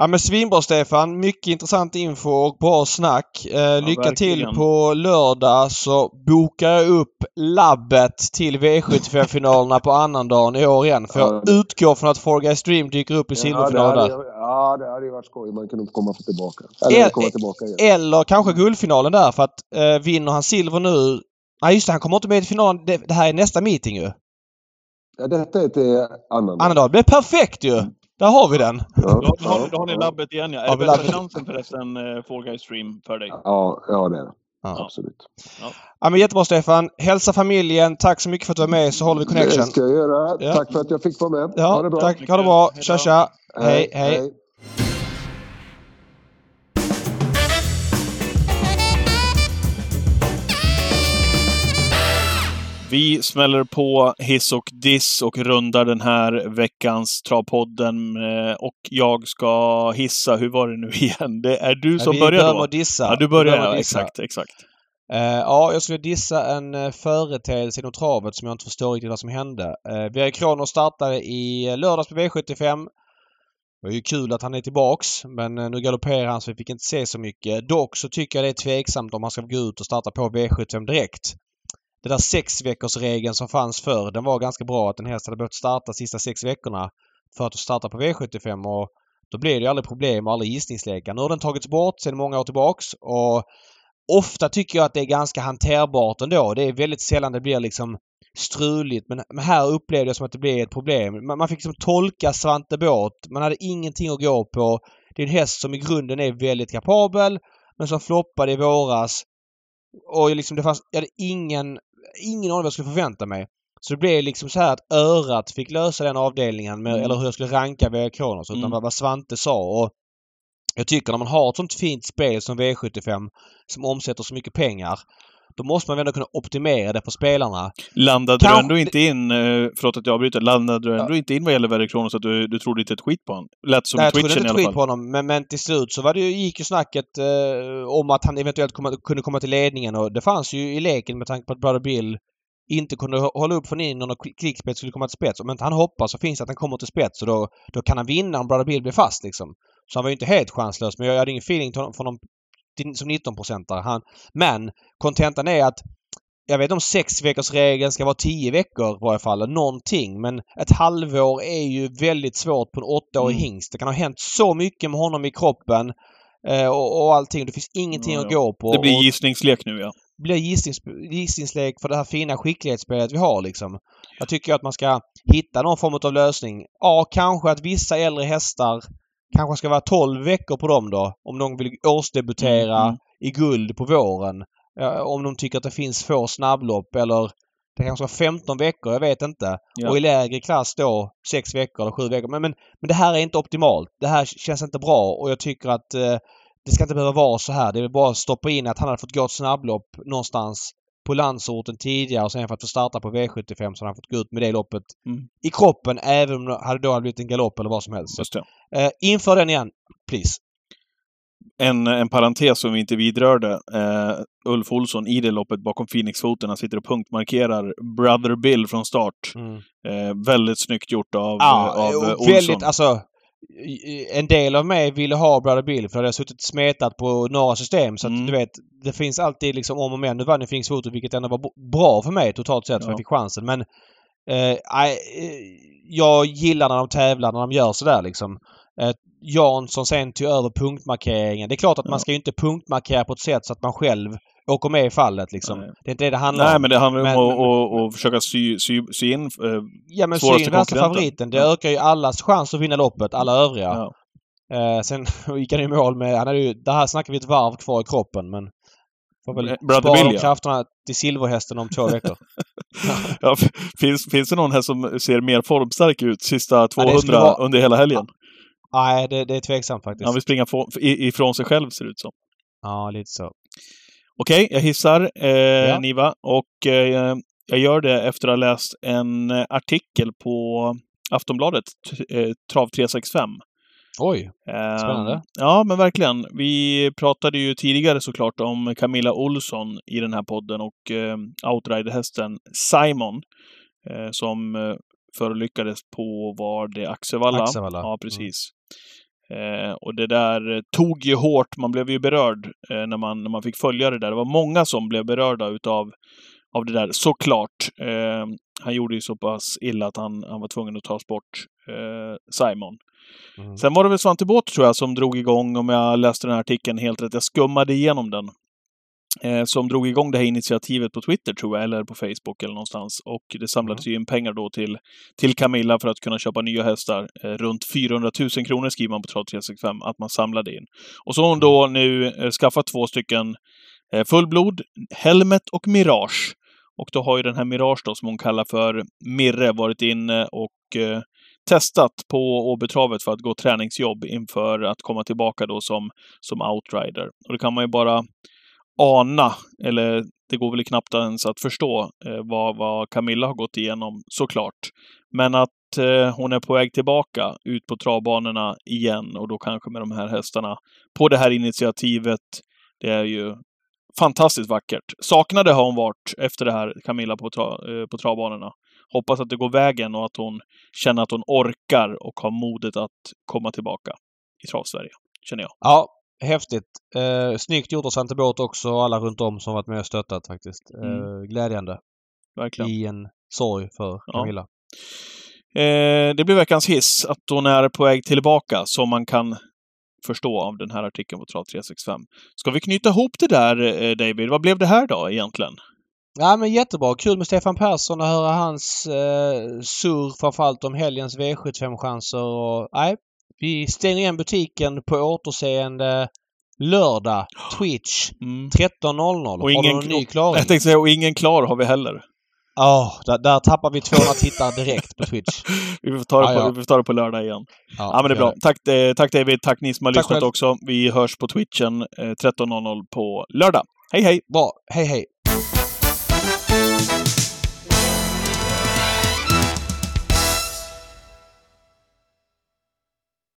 Ja men svinbra Stefan. Mycket intressant info och bra snack. Eh, lycka till verkligen. på lördag så bokar jag upp labbet till V75-finalerna på annandagen i år igen. För jag Ja. utgår från att Four Guys Dream dyker upp i Ja, hade, där. ja, det hade ju varit skoj. Man kunde komma tillbaka. Eller El- komma tillbaka igen. Eller kanske guldfinalen där för att eh, vinner han silver nu... Nej just det, han kommer inte med i finalen. Det, det här är nästa meeting ju. Ja, detta är till annan. Annandag. Det är perfekt ju! Där har vi den. Ja, Då, då, har, ja, då har ni ja. labbet igen ja. Är Ja, det vi bästa chansen förresten, eh, Fall Guys Stream för dig? Ja, ja, det är det. Ja. Absolut. Ja men jättebra Stefan. Hälsa familjen. Tack så mycket för att du var med så håller vi Det connection. ska jag göra. Ja. Tack för att jag fick vara med. ha Ja, det bra. tack. Ha det bra. Hej. Tja tja. Hej, hej. Vi smäller på hiss och diss och rundar den här veckans Travpodden. Eh, Och jag ska hissa, hur var det nu igen? Det är du som vi börjar börjar då? med att dissa. Ja, du Vi börjar, ja, exakt, exakt. Eh, ja, jag skulle dissa en uh, företeelse inom travet som jag inte förstår riktigt vad som hände. Uh, Bjerre Kronos startade i lördags på V75. Det var ju kul att han är tillbaks men nu galopperar han så vi fick inte se så mycket. Dock så tycker jag det är tveksamt om han ska gå ut och starta på V75 direkt. Den där sex veckors regeln som fanns förr, den var ganska bra att en häst hade behövt starta sista sex veckorna för att starta på V75 och då blev det ju aldrig problem och aldrig gissningslekar. Nu har den tagits bort sedan många år tillbaks och ofta tycker jag att det är ganska hanterbart ändå. Det är väldigt sällan det blir liksom struligt. Men, här upplevde jag som att det blev ett problem. Man, fick liksom tolka Svante Båth. Man hade ingenting att gå på. Det är en häst som i grunden är väldigt kapabel men som floppade i våras. Och liksom det fanns, jag hade ingen, ingen aning vad jag skulle förvänta mig. Så det blev liksom så här att örat fick lösa den avdelningen med, Mm. eller hur jag skulle ranka Vera Kronos. Utan Mm. vad Svante sa. Och jag tycker när man har ett sånt fint spel som V75 som omsätter så mycket pengar. Då måste man ändå kunna optimera det för spelarna. Landade Kan- du ändå inte in, eh, förlåt att jag avbryter, landade du Ja. ändå inte in vad gäller Verre Kronos att du, du trodde inte ett skit på honom? Lät som Nej, jag trodde twitchen inte alla skit på honom men, men till slut så var det, ju- gick ju snacket eh, om att han eventuellt komma, kunde komma till ledningen och det fanns ju i leken med tanke på att Brother Bill inte kunde hå- hålla upp från innan och klick- klickspets skulle komma till spets. Om inte han hoppas så finns det att han kommer till spets och då, då kan han vinna om Brother Bill blir fast liksom. Så han var ju inte helt chanslös men jag hade ingen feeling från honom till- som 19-procentare. Han, men kontentan är att jag vet inte om sex veckors regeln ska vara tio veckor i varje fall, någonting. Men ett halvår är ju väldigt svårt på en åttaårig Mm. hingst. Det kan ha hänt så mycket med honom i kroppen eh, och, och allting. Det finns ingenting Ja, att ja. gå på. Det blir och gissningslek nu ja. det blir gissnings, gissningslek för det här fina skicklighetsspelet vi har liksom. Jag tycker att man ska hitta någon form av lösning. Ja, kanske att vissa äldre hästar kanske ska vara 12 veckor på dem då. Om de vill årsdebutera Mm, mm. i guld på våren. Om de tycker att det finns få snabblopp eller det kanske var 15 veckor, jag vet inte. Ja. Och i lägre klass då 6 veckor eller 7 veckor. Men, men, men det här är inte optimalt. Det här känns inte bra och jag tycker att eh, det ska inte behöva vara så här. Det är bara att stoppa in att han hade fått gå ett snabblopp någonstans på landsorten tidigare och sen för att få starta på V75 så hade han fått gå ut med det loppet Mm. i kroppen även om det hade då blivit en galopp eller vad som helst. Just. Eh, inför den igen, please. En, en parentes som vi inte vidrörde. Eh, Ulf Olsson i det loppet bakom Phoenixfoten. Han sitter och punktmarkerar Brother Bill från start. Eh, väldigt snyggt gjort av, Ja, av Olsson. väldigt alltså en del av mig ville ha Brother Bill för det hade suttit smetat på några system så att Mm. du vet det finns alltid liksom om och men. Nu vann ju Phoenix Foto vilket ändå var bra för mig totalt sett för Ja. jag fick chansen men eh, eh, jag gillar när de tävlar när de gör sådär liksom. Eh, Jansson sen tog över punktmarkeringen. Det är klart att Ja. man ska ju inte punktmarkera på ett sätt så att man själv åker med i fallet liksom. Nej. Det är inte det det handlar Nej, om. men det handlar Men- om att att- att försöka sy, sy, sy in... Eh, Ja men svåraste syn värsta favoriten. Det Ja. ökar ju allas chans att vinna loppet, alla övriga. ja. Eh, sen gick han i mål med... Han hade ju, det här snackar vi ett varv kvar i kroppen men... Får väl Eh, Brother spara Bill, ja. krafterna till silverhästen om två veckor. Ja, finns, finns det någon här som ser mer formstark ut sista 200 det skulle vara- under hela helgen? Nej, det, det är tveksamt faktiskt. Han vill springa ifrån sig själv ser det ut som. Ja, lite så. Okej, jag hissar eh, Ja. Niva och eh, jag gör det efter att ha läst en eh, artikel på Aftonbladet, eh, Trav 365. Oj! Eh, Spännande. Ja, men verkligen. Vi pratade ju tidigare såklart om Camilla Olsson i den här podden och eh, outriderhästen Simon eh, som eh, förolyckades på, var det Axevalla? Axevalla. Ja, precis. Eh, och det där tog ju hårt. Man blev ju berörd eh, när, man, när man fick följa det där. Det var många som blev berörda utav av det där, såklart. Eh, han gjorde ju så pass illa att han, han var tvungen att tas bort, eh, Simon. Mm. Sen var det väl Svante Båth, tror jag, som drog igång, om jag läste den här artikeln helt rätt. Jag skummade igenom den. Eh, som drog igång det här initiativet på Twitter, tror jag, eller på Facebook eller någonstans. Och det samlades ju in pengar då till, till Camilla för att kunna köpa nya hästar. Eh, runt 400 000 kronor skriver man på Trav 365 att man samlade in. Och så har hon då nu eh, skaffat två stycken eh, fullblod, Helmet och Mirage. Och då har ju den här Mirage då, som hon kallar för Mirre, varit inne och eh, testat på Åbytravet för att gå träningsjobb inför att komma tillbaka då som, som outrider. Och det kan man ju bara ana, eller det går väl knappt ens att förstå eh, vad, vad Camilla har gått igenom, såklart. Men att eh, hon är på väg tillbaka ut på travbanorna igen och då kanske med de här hästarna på det här initiativet. Det är ju fantastiskt vackert. Saknade har hon varit efter det här, Camilla, på, tra, eh, på travbanorna. Hoppas att det går vägen och att hon känner att hon orkar och har modet att komma tillbaka i Travsverige, känner jag. Ja, häftigt. Eh, snyggt gjort av Svante Båth också och alla runt om som varit med och stöttat faktiskt. Eh, Mm. Glädjande. Verkligen. I en sorg för Ja. Camilla. Eh, det blir veckans hiss, att hon är på väg tillbaka, som man kan förstå av den här artikeln på Trav 365. Ska vi knyta ihop det där, eh, David? Vad blev det här då, egentligen? Ja men jättebra. Kul med Stefan Persson och höra hans eh, surr framförallt om helgens V75-chanser och nej. Vi stänger igen butiken på återseende lördag. Twitch Mm. 13.00. Och Har du ingen- någon ny klaring? Jag tänkte säga, och ingen klar har vi heller. Ja, där, där tappar vi 200 tittare direkt på Twitch. Vi får ta det, Ja, på, ja. vi får ta det på lördag igen. Ja, men det är bra. Tack, eh, tack David, tack ni som har Tack lyssnat själv. också. Vi hörs på Twitchen eh, 13.00 på lördag. Hej hej! Bra. Hej hej!